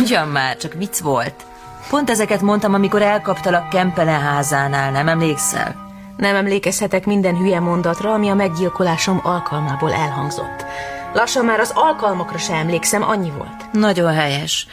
Ugyan már, csak vicc volt. Pont ezeket mondtam, amikor elkaptalak Kempelen házánál, nem emlékszel? Nem emlékezhetek minden hülye mondatra, ami a meggyilkolásom alkalmából elhangzott. Lassan már az alkalmakra se emlékszem, annyi volt. Nagyon helyes.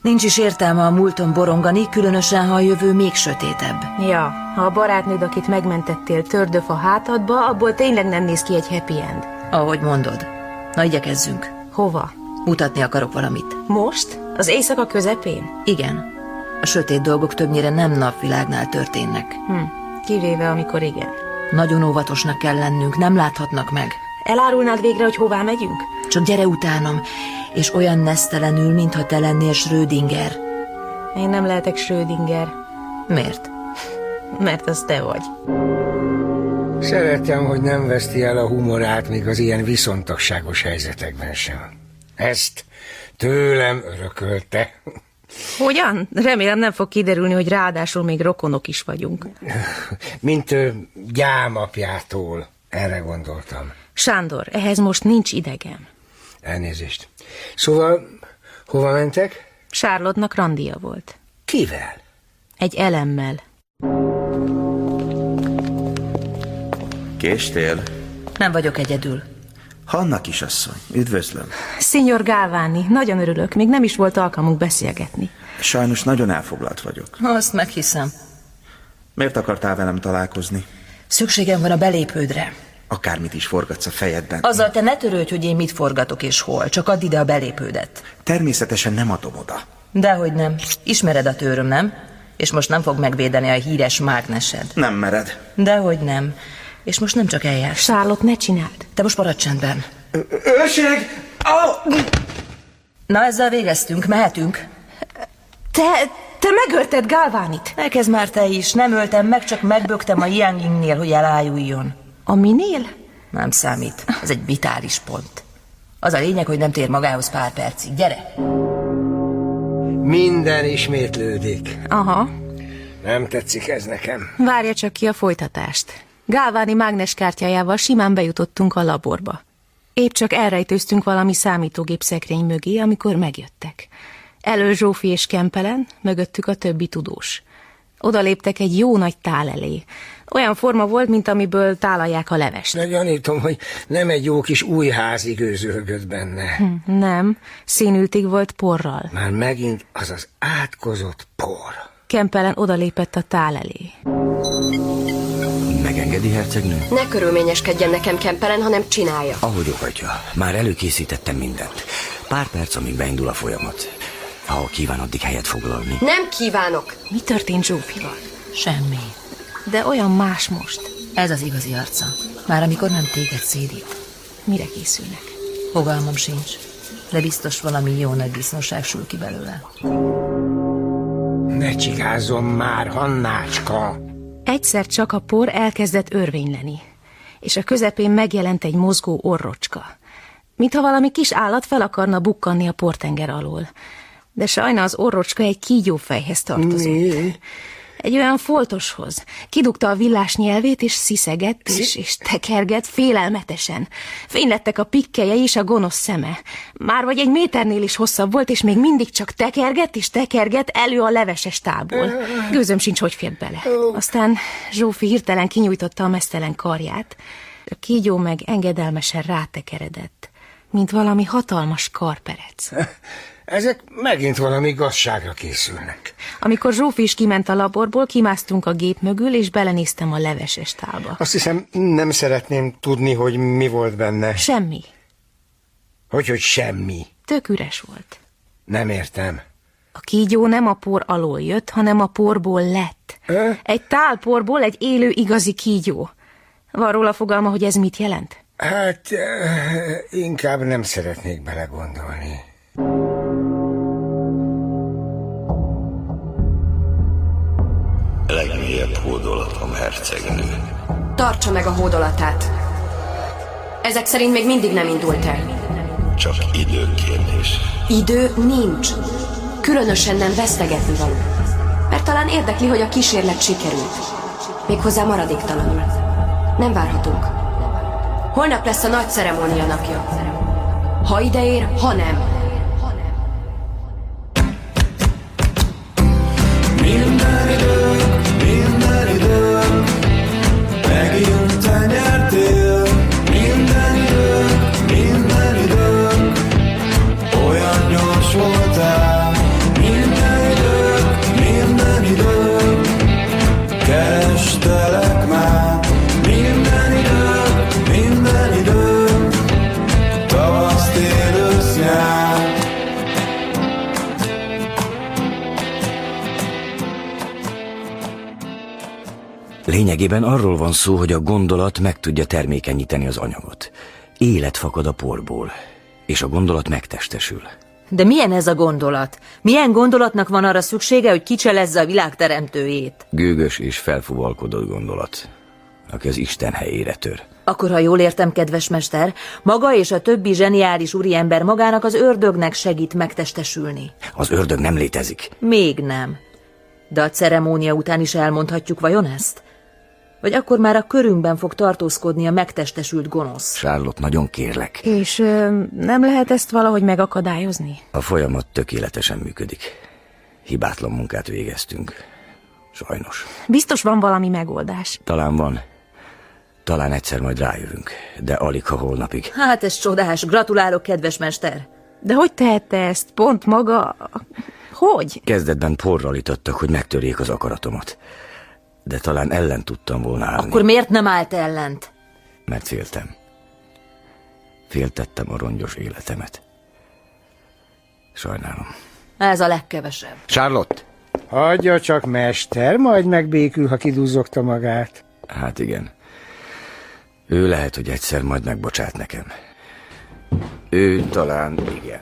Nincs is értelme a múlton borongani, különösen, ha a jövő még sötétebb. Ja, ha a barátnőd, akit megmentettél, tördöf a hátadba, abból tényleg nem néz ki egy happy end. Ahogy mondod. Na, igyekezzünk. Hova? Mutatni akarok valamit. Most? Az éjszaka közepén? Igen. A sötét dolgok többnyire nem napvilágnál történnek. Hm. Kivéve, amikor igen. Nagyon óvatosnak kell lennünk, nem láthatnak meg. Elárulnád végre, hogy hová megyünk? Csak gyere utánam, és olyan nesztelenül, mintha te lennél Schrödinger. Én nem lehetek Schrödinger. Miért? Mert az te vagy. Szeretem, hogy nem veszti el a humorát még az ilyen viszontagságos helyzetekben sem. Ezt tőlem örökölte. Hogyan? Remélem nem fog kiderülni, hogy ráadásul még rokonok is vagyunk. Mint gyámapjától. Erre gondoltam. Sándor, ehhez most nincs idegem. Elnézést. Szóval, hova mentek? Sárlodnak randia volt. Kivel? Egy elemmel. Késtél? Nem vagyok egyedül. Hanna kisasszony, üdvözlöm. Szenyor Gálváni, nagyon örülök, még nem is volt alkalmunk beszélgetni. Sajnos nagyon elfoglalt vagyok. Azt meghiszem. Miért akartál velem találkozni? Szükségem van a belépődre. Akármit is forgatsz a fejedben. Azzal te ne törődj, hogy én mit forgatok és hol, csak add ide a belépődet. Természetesen nem adom oda. Dehogy nem. Ismered a tőröm, nem? És most nem fog megvédeni a híres mágnesed. Nem mered. Dehogy nem. És most nem csak eljársz. Charlotte, ne csináld. Te most maradj csendben. Őség! Oh! Na, ezzel végeztünk, mehetünk. Te, te megölted Gálvánit. Elkezd már te is. Nem öltem meg, csak megbögtem a Yangingnél, hogy elájuljon. A minél? Nem számít. Ez egy vitális pont. Az a lényeg, hogy nem tér magához pár percig. Gyere! Minden ismétlődik. Aha. Nem tetszik ez nekem. Várja csak ki a folytatást. Gálváni mágneskártyájával simán bejutottunk a laborba. Épp csak elrejtőztünk valami számítógép szekrény mögé, amikor megjöttek. Elő Zsófi és Kempelen, mögöttük a többi tudós. Oda léptek egy jó nagy tál elé. Olyan forma volt, mint amiből tálalják a levest. De gyanítom, hogy nem egy jó kis új házi gőzölgött benne. Hm, nem, színültig volt porral. Már megint az az átkozott por. Kempelen odalépett a tál elé. Megengedi, hercegnő? Ne körülményeskedjen nekem Kempelen, hanem csinálja. Ahogy okatja. Már előkészítettem mindent. Pár perc, amíg beindul a folyamat. Ha kíván addig helyet foglalni. Nem kívánok. Mi történt Zsófival? Semmi. De olyan más most. Ez az igazi arca. Már amikor nem téged szédít. Mire készülnek? Fogalmam sincs. De biztos valami jó nagy disznóság sül ki belőle. Ne csigázzon már, Hannácska! Egyszer csak a por elkezdett örvényleni, és a közepén megjelent egy mozgó orrocska. Mintha valami kis állat fel akarna bukkanni a portenger alól. De sajna az orrocska egy kígyófejhez tartozott. Mi? Egy olyan foltoshoz. Kidugta a villás nyelvét, és sziszegett, és, és tekergett félelmetesen. Fénylettek a pikkelyei és a gonosz szeme. Már vagy egy méternél is hosszabb volt, és még mindig csak tekergett és tekergett elő a leveses tából. Gőzöm sincs, hogy fért bele. Aztán Zsófi hirtelen kinyújtotta a mesztelen karját. A kígyó meg engedelmesen rátekeredett, mint valami hatalmas karperec. Ezek megint valami gazságra készülnek. Amikor Zsófi is kiment a laborból, kimásztunk a gép mögül, és belenéztem a leveses tálba. Azt hiszem, nem szeretném tudni, hogy mi volt benne. Semmi. Hogy, hogy semmi. Tök üres volt. Nem értem. A kígyó nem a por alól jött, hanem a porból lett. Ö? Egy tálporból egy élő igazi kígyó. Van róla fogalma, hogy ez mit jelent? Hát, eh, inkább nem szeretnék belegondolni. Legmélyebb hódolatom, hercegnő. Tartsa meg a hódolatát. Ezek szerint még mindig nem indult el. Csak időkérdés. Idő nincs. Különösen nem vesztegetni való. Mert talán érdekli, hogy a kísérlet sikerült. Méghozzá maradéktalanul. Nem várhatunk. Holnap lesz a nagy ceremónia napja. Ha ide ér, ha nem. Lényegében arról van szó, hogy a gondolat meg tudja termékenyíteni az anyagot. Élet fakad a porból, és a gondolat megtestesül. De milyen ez a gondolat? Milyen gondolatnak van arra szüksége, hogy kicselezze a világ teremtőjét? Gőgös és felfúvalkodott gondolat, aki az Isten helyére tör. Akkor, ha jól értem, kedves mester, maga és a többi zseniális úriember magának az ördögnek segít megtestesülni. Az ördög nem létezik. Még nem. De a ceremónia után is elmondhatjuk vajon ezt? Vagy akkor már a körünkben fog tartózkodni a megtestesült gonosz? Charlotte, nagyon kérlek. És ö, nem lehet ezt valahogy megakadályozni? A folyamat tökéletesen működik. Hibátlan munkát végeztünk. Sajnos. Biztos van valami megoldás. Talán van. Talán egyszer majd rájövünk, de alig ha holnapig. Hát ez csodás, gratulálok, kedves mester. De hogy tehette ezt? Pont maga... Hogy? Kezdetben porral itottak, hogy megtörjék az akaratomat. De talán ellen tudtam volna állni, Akkor miért nem állt ellent? mert féltem. Féltettem a rongyos életemet. Sajnálom. Ez a legkevesebb. Charlotte! Hagyja csak, mester, majd megbékül, ha kiduzzogta magát. Hát igen. Ő lehet, hogy egyszer majd megbocsát nekem. Ő talán igen.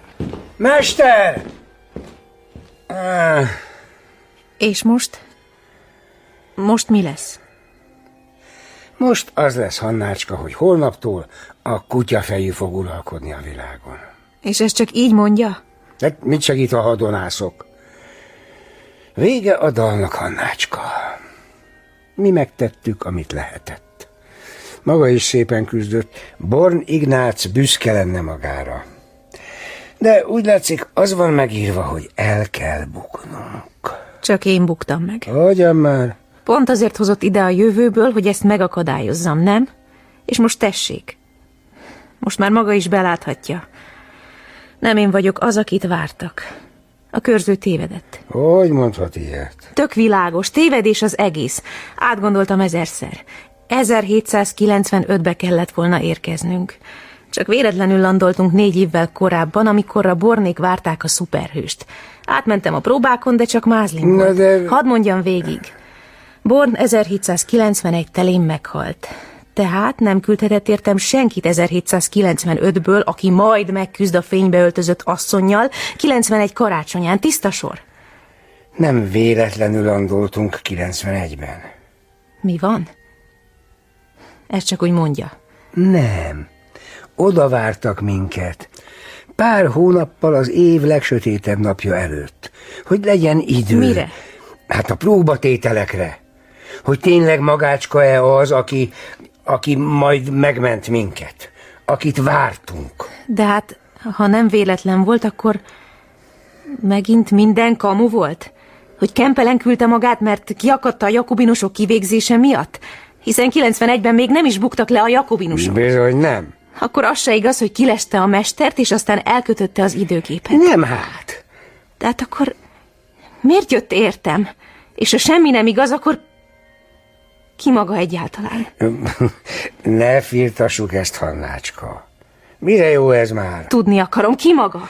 Mester! Ah, És most? Most mi lesz? most az lesz, Hannácska, hogy holnaptól a kutyafejű fog uralkodni a világon. És ez csak így mondja? De mit segít a hadonászok? Vége a dalnak, Hannácska. Mi megtettük, amit lehetett. Maga is szépen küzdött. Born Ignác büszke lenne magára. De úgy látszik, az van megírva, hogy el kell buknunk. Csak én buktam meg. Hogyan már? Pont azért hozott ide a jövőből, hogy ezt megakadályozzam, nem? És most tessék. Most már maga is beláthatja. Nem én vagyok az, akit vártak. A körző tévedett. Hogy mondhat ilyet? Tök világos, tévedés az egész. Átgondoltam ezerszer. 1795-be kellett volna érkeznünk. Csak véletlenül landoltunk négy évvel korábban, amikor a bornék várták a szuperhőst. Átmentem a próbákon, de csak mázlim Na de- Hadd mondjam végig. Born 1791 telén meghalt. Tehát nem küldhetett értem senkit 1795-ből, aki majd megküzd a fénybe öltözött asszonnyal, 91 karácsonyán, tiszta sor. Nem véletlenül landoltunk 91-ben. Mi van? Ez csak úgy mondja. Nem. Oda vártak minket. Pár hónappal az év legsötétebb napja előtt. Hogy legyen idő. Mire? Hát a próbatételekre. Hogy tényleg magácska-e az, aki, aki majd megment minket. Akit vártunk. De hát, ha nem véletlen volt, akkor megint minden kamu volt? Hogy Kempelen küldte magát, mert kiakadta a jakobinusok kivégzése miatt? Hiszen 91-ben még nem is buktak le a jakobinusok. Bizony nem. Akkor az se igaz, hogy kileste a mestert, és aztán elkötötte az időgépet. Nem hát. De hát akkor miért jött értem? És ha semmi nem igaz, akkor ki maga egyáltalán? Ne firtassuk ezt, Hannácska. Mire jó ez már? Tudni akarom, ki maga?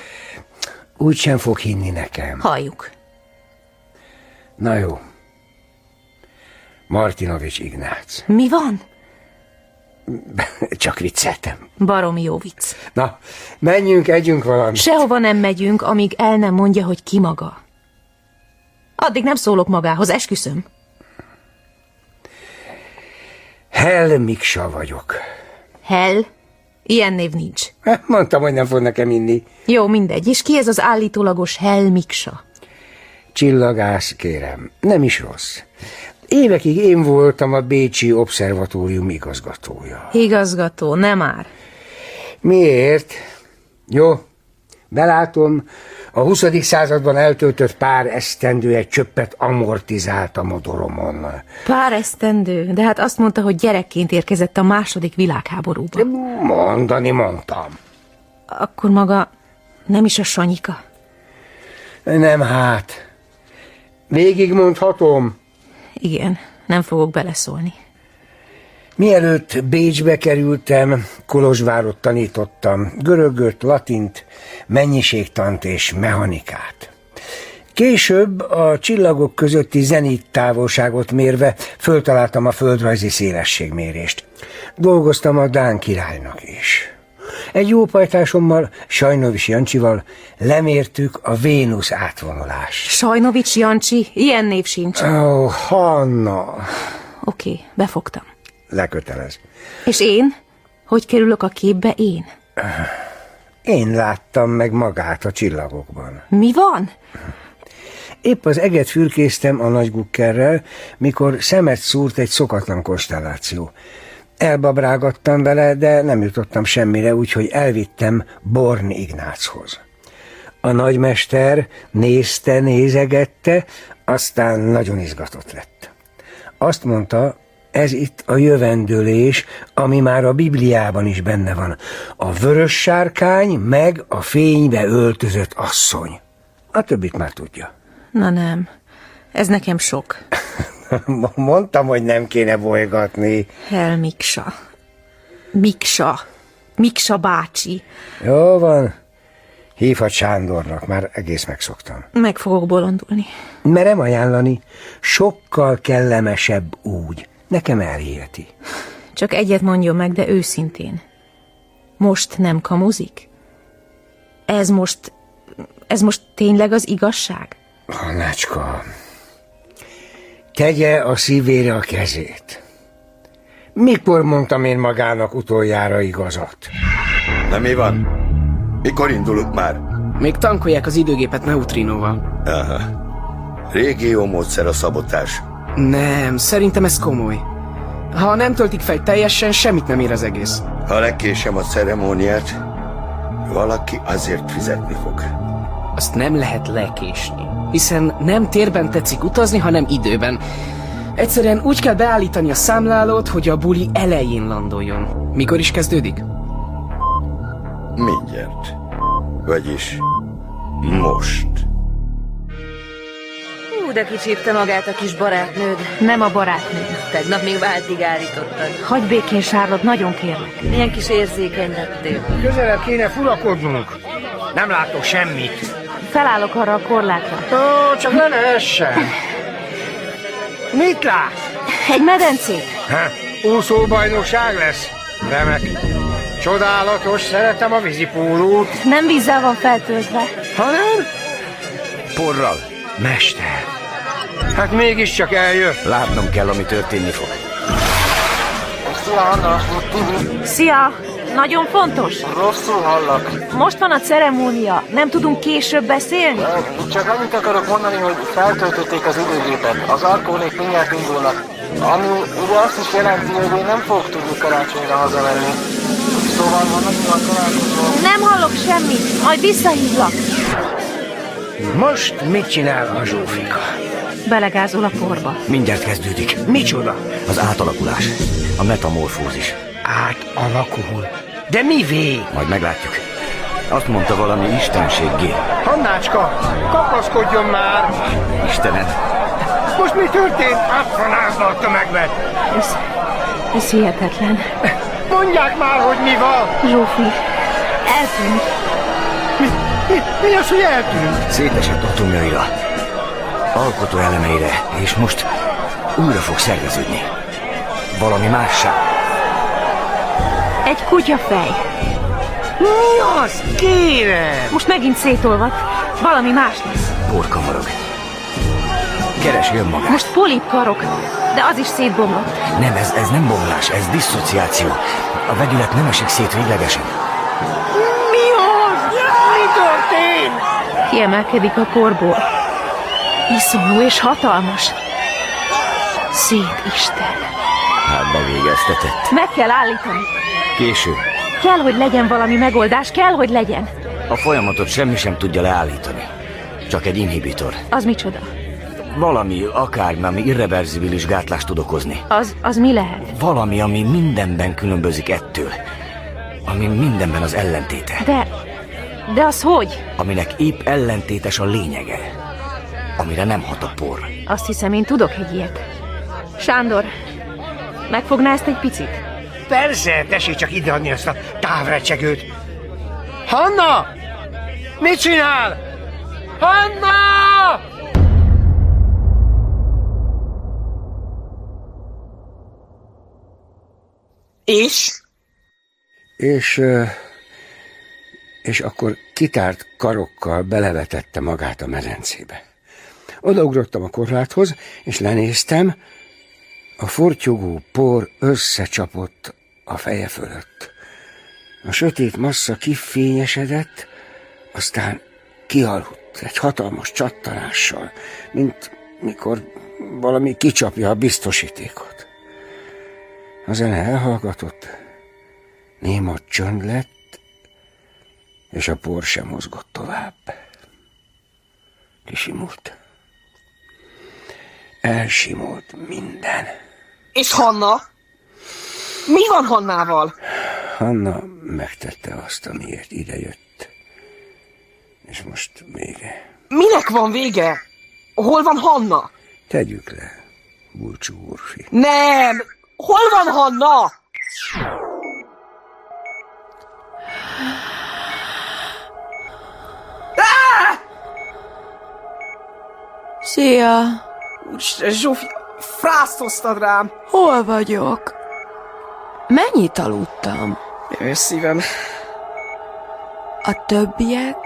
Úgy sem fog hinni nekem. Halljuk. Na jó. Martinovics Ignác. Mi van? Csak vicceltem. Baromi jó vicc. Na, menjünk, együnk valamit. Sehova nem megyünk, amíg el nem mondja, hogy ki maga. Addig nem szólok magához, esküszöm. Hell Miksa vagyok. Hell? Ilyen név nincs. Mondtam, hogy nem fog nekem inni. Jó, mindegy. És ki ez az állítólagos Hell Miksa? Csillagász, kérem. Nem is rossz. Évekig én voltam a Bécsi Obszervatórium igazgatója. Igazgató, nem már. Miért? Jó, belátom, a 20. században eltöltött pár esztendő egy csöppet amortizált a modoromon. Pár esztendő, de hát azt mondta, hogy gyerekként érkezett a második világháborúba. Mondani mondtam. Akkor maga nem is a Sanyika? Nem hát. Végig mondhatom. Igen, nem fogok beleszólni. Mielőtt Bécsbe kerültem, Kolozsvárot tanítottam, görögöt, latint, mennyiségtant és mechanikát. Később a csillagok közötti zenit távolságot mérve föltaláltam a földrajzi szélességmérést. Dolgoztam a Dán királynak is. Egy jó pajtásommal, Sajnovics Jancsival lemértük a Vénusz átvonulást. Sajnovics Jancsi, ilyen név sincs. Ó, oh, Hanna. Oké, okay, befogtam. Lekötelez. És én? Hogy kerülök a képbe én? Én láttam meg magát a csillagokban. Mi van? Épp az eget fürkésztem a nagygukkerrel, mikor szemet szúrt egy szokatlan konstelláció. Elbabrágattam vele, de nem jutottam semmire, úgyhogy elvittem Born Ignáchoz. A nagymester nézte, nézegette, aztán nagyon izgatott lett. Azt mondta, ez itt a jövendőlés, ami már a Bibliában is benne van. A vörös sárkány, meg a fénybe öltözött asszony. A többit már tudja. Na nem, ez nekem sok. Mondtam, hogy nem kéne bolygatni. Hel Miksa. Miksa. Miksa bácsi. Jó van. Hívhat Sándornak, már egész megszoktam. Meg fogok bolondulni. Merem ajánlani, sokkal kellemesebb úgy. Nekem elhiheti. Csak egyet mondjon meg, de őszintén. Most nem kamuzik? Ez most... Ez most tényleg az igazság? Hanácska, tegye a szívére a kezét. Mikor mondtam én magának utoljára igazat? Na mi van? Mikor indulunk már? Még tankolják az időgépet neutrinóval. Aha. Régió módszer a szabotás. Nem, szerintem ez komoly. Ha nem töltik fel teljesen, semmit nem ér az egész. Ha lekésem a ceremóniát, valaki azért fizetni fog. Azt nem lehet lekésni, hiszen nem térben tetszik utazni, hanem időben. Egyszerűen úgy kell beállítani a számlálót, hogy a buli elején landoljon. Mikor is kezdődik? Mindjárt. Vagyis most. De kicsípte magát a kis barátnőd. Nem a barátnő. Tegnap még váltig állítottad. Hagy békén, Sárlott, nagyon kérlek. Milyen kis érzékeny lettél. Közelebb kéne furakodnunk. Nem látok semmit. Felállok arra a korlátra. Ó, csak ne essen. Mit lát? Egy medencét. Ha, úszóbajnokság lesz. Remek. Csodálatos, szeretem a vízipólót. Nem vízzel van feltöltve. Hanem? Porral. Mester. Hát mégiscsak eljött. Látnom kell, ami történni fog. Szia! Nagyon fontos. Rosszul hallak. Most van a ceremónia. Nem tudunk később beszélni? Csak annyit akarok mondani, hogy feltöltötték az időgépet. Az arkónék mindjárt indulnak. Ami ugye azt is jelenti, hogy én nem fogok tudni karácsonyra hazamenni. Szóval, nagyon a találkozó... Nem hallok semmit. Majd visszahívlak. Most mit csinál a Zsófika? Belegázol a porba. Mindjárt kezdődik. Micsoda? Az átalakulás. A metamorfózis. Átalakul. De mivé? Majd meglátjuk. Azt mondta valami istenséggé. Hannácska, kapaszkodjon már! Istenem, Most mi történt? Átfanázza a tömegbe. Ez, ez hihetetlen. Mondják már, hogy mi van! Zsófi, eltűnt. Mi, mi, mi az, hogy eltűnt? szétesett atomjaira, alkotó elemeire, és most újra fog szerveződni. Valami mássá. Egy kutyafej. Mi az? Kérem! Most megint szétolvad. Valami más lesz. Porkamarog. keresi önmagát. Most polip karok, de az is szétbomlott. Nem, ez, ez nem bomlás, ez disszociáció. A vegyület nem esik szét véglegesen. Mi az? Mi történt? Kiemelkedik a porból. Iszonyú és hatalmas. Szép Isten. Hát bevégeztetett. Meg kell állítani. Késő. Kell, hogy legyen valami megoldás, kell, hogy legyen. A folyamatot semmi sem tudja leállítani. Csak egy inhibitor. Az micsoda? Valami, akármi, ami irreverzibilis gátlást tud okozni. Az, az mi lehet? Valami, ami mindenben különbözik ettől. Ami mindenben az ellentéte. De, de az hogy? Aminek épp ellentétes a lényege. Amire nem hat a por. Azt hiszem, én tudok egy ilyet. Sándor, megfogná ezt egy picit? Persze, tessék csak ideadni azt a távrecsegőt. Hanna! Mit csinál? Hanna! És? És... És akkor kitárt karokkal belevetette magát a medencébe. Odaugrottam a korláthoz, és lenéztem, a fortyogó por összecsapott a feje fölött. A sötét massza kifényesedett, aztán kialudt egy hatalmas csattanással, mint mikor valami kicsapja a biztosítékot. A zene elhallgatott, néma csönd lett, és a por sem mozgott tovább. Kisimult. Elsimult minden. És Hanna? Mi van Hannával? Hanna megtette azt, amiért idejött. És most vége. Minek van vége? Hol van Hanna? Tegyük le, Bulcsú úrfi. Nem! Hol van Hanna? Szia! Úristen, Zsófi, frásztoztad rám. Hol vagyok? Mennyit aludtam? Jössz szívem. A többiek?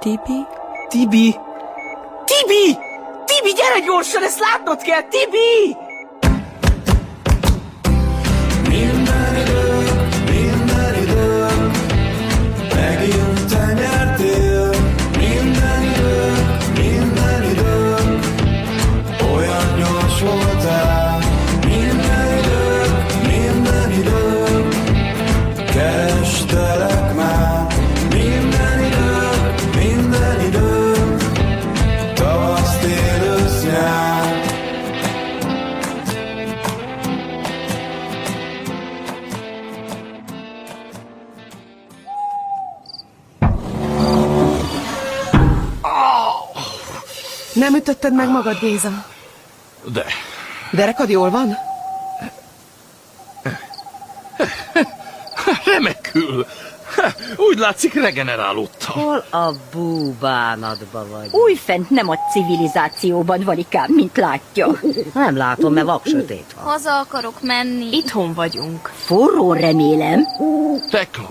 Tibi? Tibi? Tibi! Tibi, gyere gyorsan, ezt látnod kell, Tibi! Ütötted meg magad, Géza? De, Derekad jól van? remekül. Úgy látszik, regenerálódtam. Hol a búbánatba vagy? Újfent nem a civilizációban, Valikám, mint látja. Nem látom, mert vak sötét van. Haza akarok menni. Itthon vagyunk. Forró remélem. Tekla,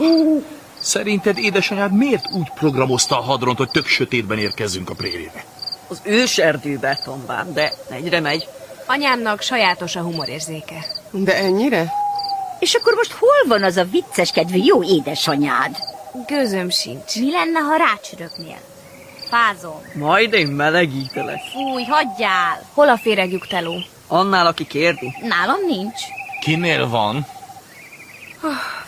szerinted édesanyád miért úgy programozta a hadront, hogy tök sötétben érkezzünk a prérére? Az őserdőbe tombán, de egyre megy. Anyámnak sajátos a humorérzéke. De ennyire? És akkor most hol van az a vicces kedvű jó édesanyád? Gőzöm sincs. Mi lenne, ha rácsörögnél? Fázom. Majd én melegítelek. Fúj, hagyjál! Hol a féregjük teló? Annál, aki kérdi. Nálam nincs. Kinél van?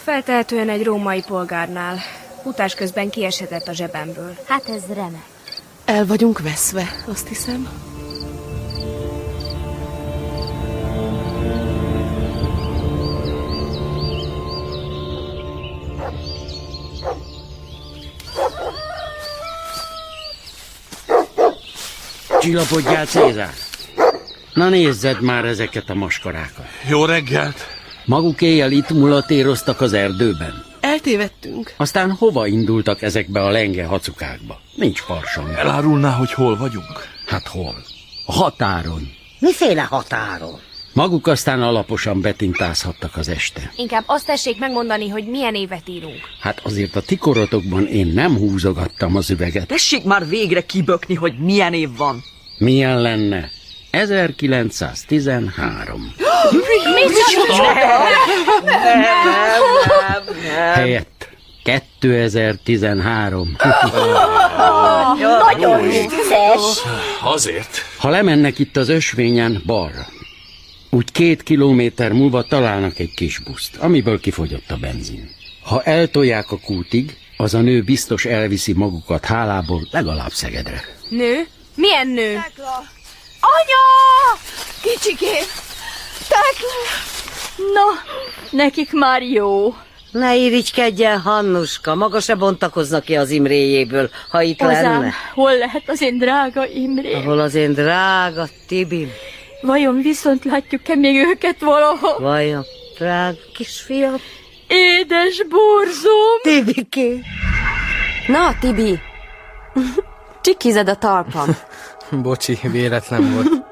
Feltehetően egy római polgárnál. Utás közben kiesetett a zsebemből. Hát ez remek. El vagyunk veszve, azt hiszem. Csillapodjál, Cézár! Na nézzed már ezeket a maskarákat. Jó reggelt! Maguk éjjel itt mulatéroztak az erdőben. Eltévedtünk. Aztán hova indultak ezekbe a lenge hacukákba? Nincs farsang. Elárulná, hogy hol vagyunk? Hát hol? A határon. Miféle határon? Maguk aztán alaposan betintázhattak az este. Inkább azt tessék megmondani, hogy milyen évet írunk. Hát azért a tikorotokban én nem húzogattam az üveget. Tessék már végre kibökni, hogy milyen év van. Milyen lenne? 1913. Helyett 2013. Nagyon vicces. Azért. Ha lemennek itt az ösvényen balra, úgy két kilométer múlva találnak egy kis buszt, amiből kifogyott a benzin. Ha eltolják a kútig, az a nő biztos elviszi magukat hálából legalább Szegedre. Nő? Milyen nő? Anya! Kicsikém! Tekla! Na, nekik már jó. Ne irigykedjen, Hannuska, maga se bontakozna ki az Imréjéből, ha itt Ozám, lenne. hol lehet az én drága Imrém? Ahol az én drága Tibi. Vajon viszont látjuk-e még őket valahol? Vajon, drága kisfiam? Édes borzom! Tibiké! Na, Tibi! Csikized a talpam. Bocsi, véletlen volt.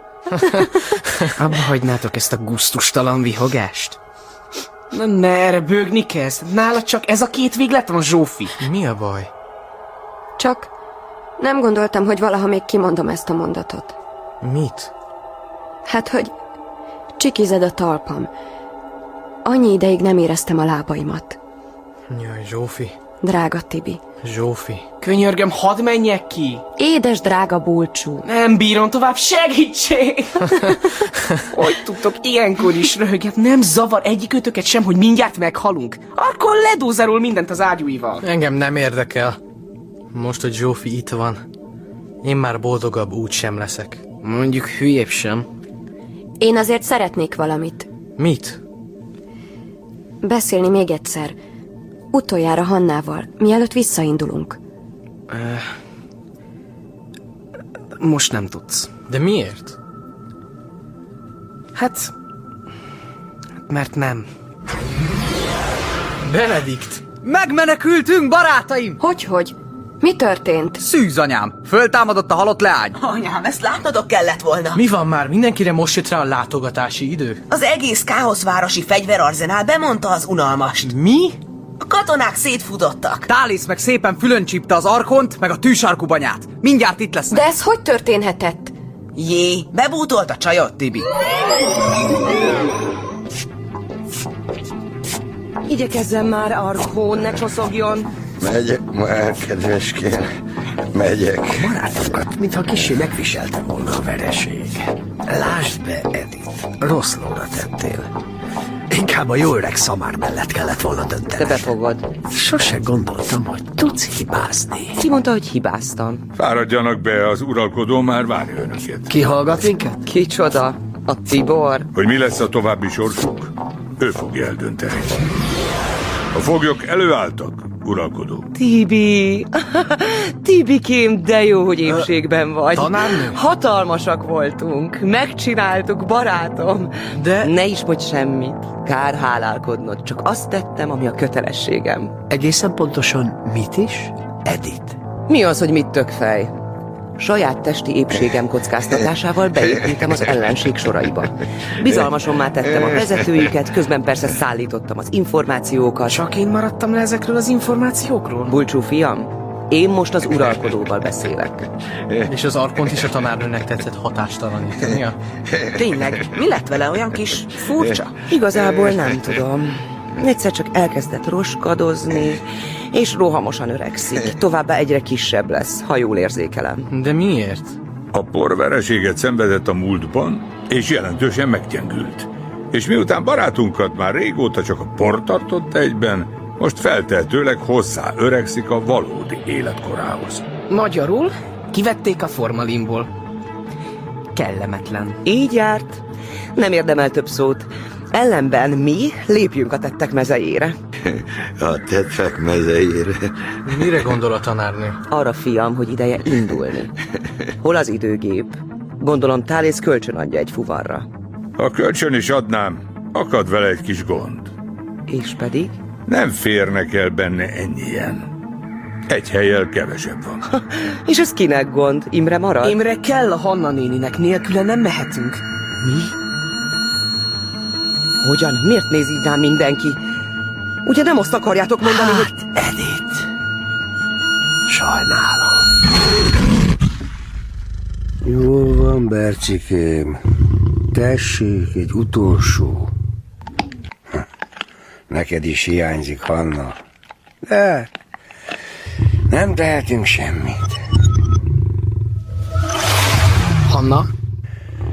Abba hagynátok ezt a gusztustalan vihogást? Na ne, erre bőgni kezd. Nála csak ez a két véglet van, Zsófi. Mi a baj? Csak nem gondoltam, hogy valaha még kimondom ezt a mondatot. Mit? Hát, hogy csikized a talpam. Annyi ideig nem éreztem a lábaimat. Jaj, Zsófi. Drága Tibi. Zsófi. Könyörgöm, hadd menjek ki! Édes drága búcsú. Nem bírom tovább, segítség! hogy tudtok ilyenkor is röhöget? Nem zavar egyikőtöket sem, hogy mindjárt meghalunk? Akkor ledózerol mindent az ágyúival. Engem nem érdekel. Most, hogy Zsófi itt van, én már boldogabb úgy sem leszek. Mondjuk hülyébb sem. Én azért szeretnék valamit. Mit? Beszélni még egyszer. Utoljára Hannával, mielőtt visszaindulunk. Uh, most nem tudsz. De miért? Hát... Mert nem. Benedikt! Megmenekültünk, barátaim! Hogy-hogy? Mi történt? Szűz, anyám! Föltámadott a halott leány. Anyám, ezt látnodok kellett volna. Mi van már? Mindenkire most jött rá a látogatási idő? Az egész káoszvárosi fegyverarzenál bemondta az unalmast. Mi? A katonák szétfutottak. Tálisz meg szépen fülön csípte az arkont, meg a tűsarkú banyát. Mindjárt itt lesznek. De ez hogy történhetett? Jé, bebútolt a csajot, Tibi. Igyekezzen már, Arkón, ne csoszogjon. Megyek már, kedveském. Megyek. Barátokat, mintha kicsi megviselte volna a vereség. Lásd be, Edith, rossz lóra tettél. Inkább a jó öreg szamár mellett kellett volna dönteni. Te befogad. Sose gondoltam, hogy tudsz hibázni. Ki mondta, hogy hibáztam? Fáradjanak be, az uralkodó már várja önöket. Ki hallgat minket? Kicsoda? A Tibor? Hogy mi lesz a további sorsuk, ő fogja eldönteni. A foglyok előálltak, uralkodó. Tibi! Tibikém, de jó, hogy épségben vagy. tanárnő? Hatalmasak voltunk. Megcsináltuk, barátom. De... Ne is mondj semmit. Kár hálálkodnod. Csak azt tettem, ami a kötelességem. Egészen pontosan mit is? Edith. Mi az, hogy mit tök fej? Saját testi épségem kockáztatásával beépültem az ellenség soraiba. Bizalmasommá tettem a vezetőjüket, közben persze szállítottam az információkat. Csak én maradtam le ezekről az információkról? Bulcsú fiam, én most az uralkodóval beszélek. És az arkont is a tanárnőnek tetszett hatástalanítania? Tényleg, mi lett vele olyan kis furcsa? Igazából nem tudom. Egyszer csak elkezdett roskadozni, és rohamosan öregszik. Továbbá egyre kisebb lesz, ha jól érzékelem. De miért? A por vereséget szenvedett a múltban, és jelentősen meggyengült. És miután barátunkat már régóta csak a por tartott egyben, most feltehetőleg hozzá öregszik a valódi életkorához. Magyarul kivették a formalinból. Kellemetlen. Így járt. Nem érdemel több szót. Ellenben mi lépjünk a tettek mezejére. A tetvek mezeire. Mire gondol a tanárnő? Arra, fiam, hogy ideje indulni. Hol az időgép? Gondolom Tálész kölcsön adja egy fuvarra. Ha kölcsön is adnám, akad vele egy kis gond. És pedig? Nem férnek el benne ennyien. Egy helyel kevesebb van. És ez kinek gond? Imre marad? Imre kell a Hanna néninek, nélküle nem mehetünk. Mi? Hogyan? Miért néz így rám mindenki? Ugye nem azt akarjátok mondani, hát, hogy... Edith. Sajnálom. Jól van, Bercikém. Tessék, egy utolsó. Neked is hiányzik, Hanna. De nem tehetünk semmit. Hanna?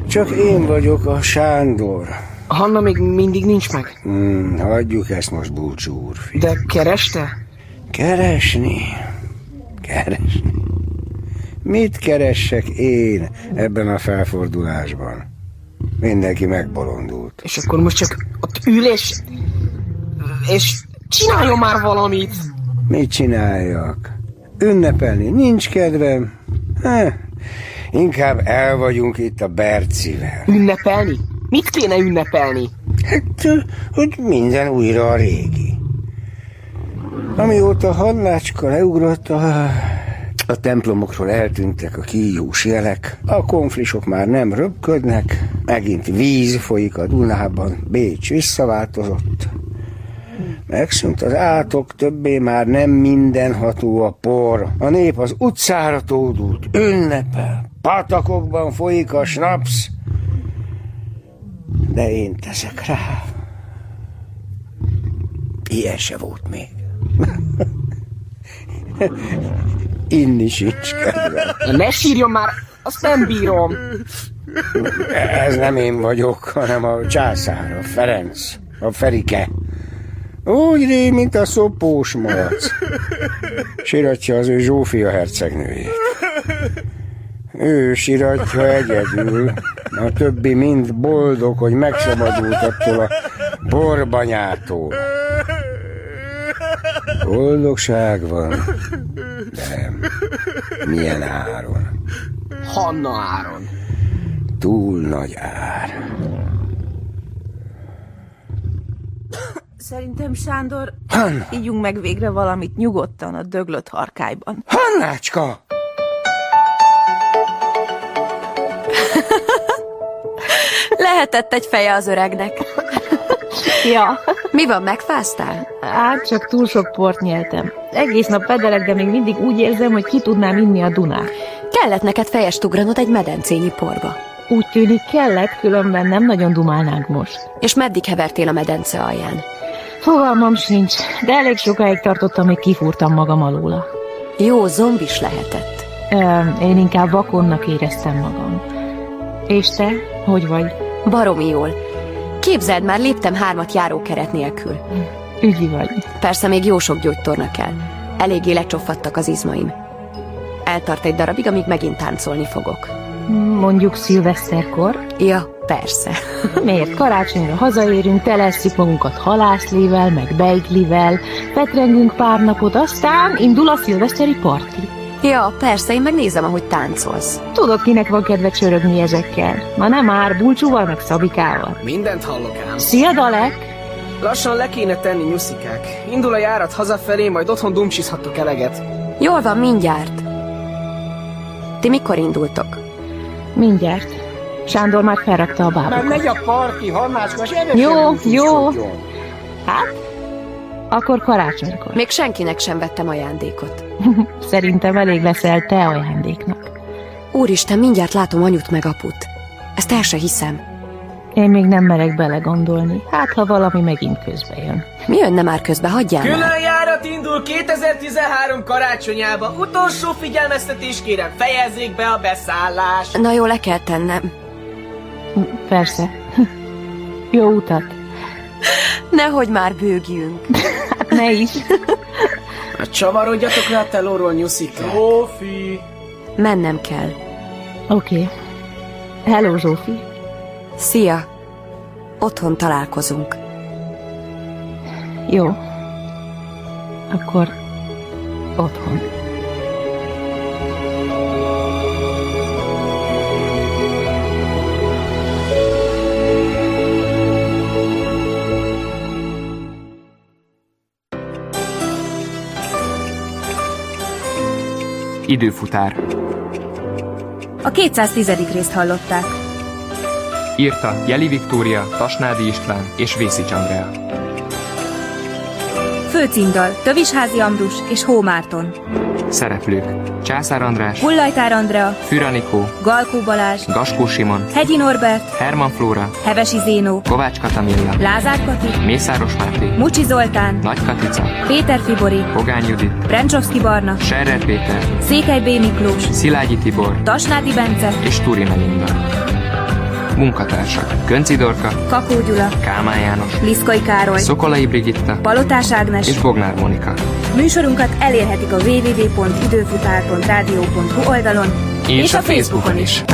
Csak én vagyok a Sándor. Hanna még mindig nincs meg. Hmm, hagyjuk ezt most, búcsú úrfi. De kereste? Keresni? Keresni? Mit keressek én ebben a felfordulásban? Mindenki megbolondult. És akkor most csak ott ül és... És csináljon már valamit! Mit csináljak? Ünnepelni nincs kedvem? Heh, inkább el vagyunk itt a Bercivel. Ünnepelni? Mit kéne ünnepelni? Hát, hogy minden újra a régi. Amióta Hallácska leugrott, a, a templomokról eltűntek a kíjós jelek, a konflisok már nem röpködnek, megint víz folyik a Dunában, Bécs visszaváltozott. Megszűnt az átok, többé már nem mindenható a por. A nép az utcára tódult, ünnepel, patakokban folyik a snaps, de én teszek rá. Ilyen se volt még. Inni sincs kedve. Ne sírjon már, azt nem bírom. Ez nem én vagyok, hanem a császár, a Ferenc, a Ferike. Úgy ré, mint a szopós malac. Siratja az ő Zsófia hercegnőjét. Ő siratja egyedül, a többi mind boldog, hogy megszabadult attól a borbanyától. Boldogság van, de milyen áron? Hanna Áron. Túl nagy ár. Szerintem, Sándor, Hanna! ígyunk meg végre valamit nyugodtan a döglött harkályban. Hannácska! Lehetett egy feje az öregnek. Ja. Mi van, megfáztál? Hát csak túl sok port nyeltem. Egész nap pedelek, de még mindig úgy érzem, hogy ki tudnám inni a Dunát. Kellett neked fejest ugranod egy medencényi porba. Úgy tűnik kellett, különben nem nagyon dumálnánk most. És meddig hevertél a medence alján? Fogalmam sincs, de elég sokáig tartottam, még kifúrtam magam alóla. Jó, zombis lehetett. Ö, én inkább vakonnak éreztem magam. És te, hogy vagy? Baromi jól. Képzeld már, léptem hármat járókeret nélkül. Ügyi vagy. Persze még jó sok gyógytorna kell. Eléggé lecsofadtak az izmaim. Eltart egy darabig, amíg megint táncolni fogok. Mondjuk szilveszterkor? Ja, persze. Miért? Karácsonyra hazaérünk, telesszük magunkat halászlével, meg beiglivel, petrengünk pár napot, aztán indul a szilveszteri parti. Ja, persze, én megnézem, ahogy táncolsz. Tudod, kinek van kedve csörögni ezekkel? Ma nem már búcsúval, meg szabikával. Mindent hallok ám. Szia, Dalek! Lassan le kéne tenni nyuszikák. Indul a járat hazafelé, majd otthon dumcsizhattok eleget. Jól van, mindjárt. Ti mikor indultok? Mindjárt. Sándor már felrakta a Már bábukat. megy a parti, erre Jó, jó. Hát? Akkor karácsonykor. Még senkinek sem vettem ajándékot. Szerintem elég leszel te ajándéknak. Úristen, mindjárt látom anyut meg aput. Ezt el se hiszem. Én még nem merek belegondolni. Hát, ha valami megint közbe jön. Mi jönne már közbe? Hagyjál már. Külön járat indul 2013 karácsonyába. Utolsó figyelmeztetés kérem, fejezzék be a beszállást. Na jó, le kell tennem. Persze. Jó utat. Nehogy már bőgjünk. Hát ne is. Hát Csavarodjatok le a telóról, nyuszika. Zsófi! Mennem kell. Oké. Okay. Hello, Zsófi. Szia. Otthon találkozunk. Jó. Akkor otthon. Időfutár. A 210. részt hallották. Írta Jeli Viktória, Tasnádi István és Vészics Andrea. Főcímdal Tövisházi Ambrus és Hó Márton. Szereplők. Császár András, Hullajtár Andrea, Füranikó, Galkó Balázs, Gaskó Simon, Hegyi Norbert, Herman Flóra, Hevesi Zénó, Kovács Katamilla, Lázár Kati, Mészáros Máté, Mucsi Zoltán, Nagy Katica, Péter Fibori, Pogány Judit, Brencsovszki Barna, Serrer Péter, Székely B. Miklós, Szilágyi Tibor. Tasnádi Bence, és Turi Melinda. Munkatársak Könci Dorka, Kakó Gyula, Kálmán János, Liszkai Károly, Szokolai Brigitta Palotás Ágnes, és Bognár Monika. Műsorunkat elérhetik a www.időfutár.rádió.hu oldalon És a Facebookon is.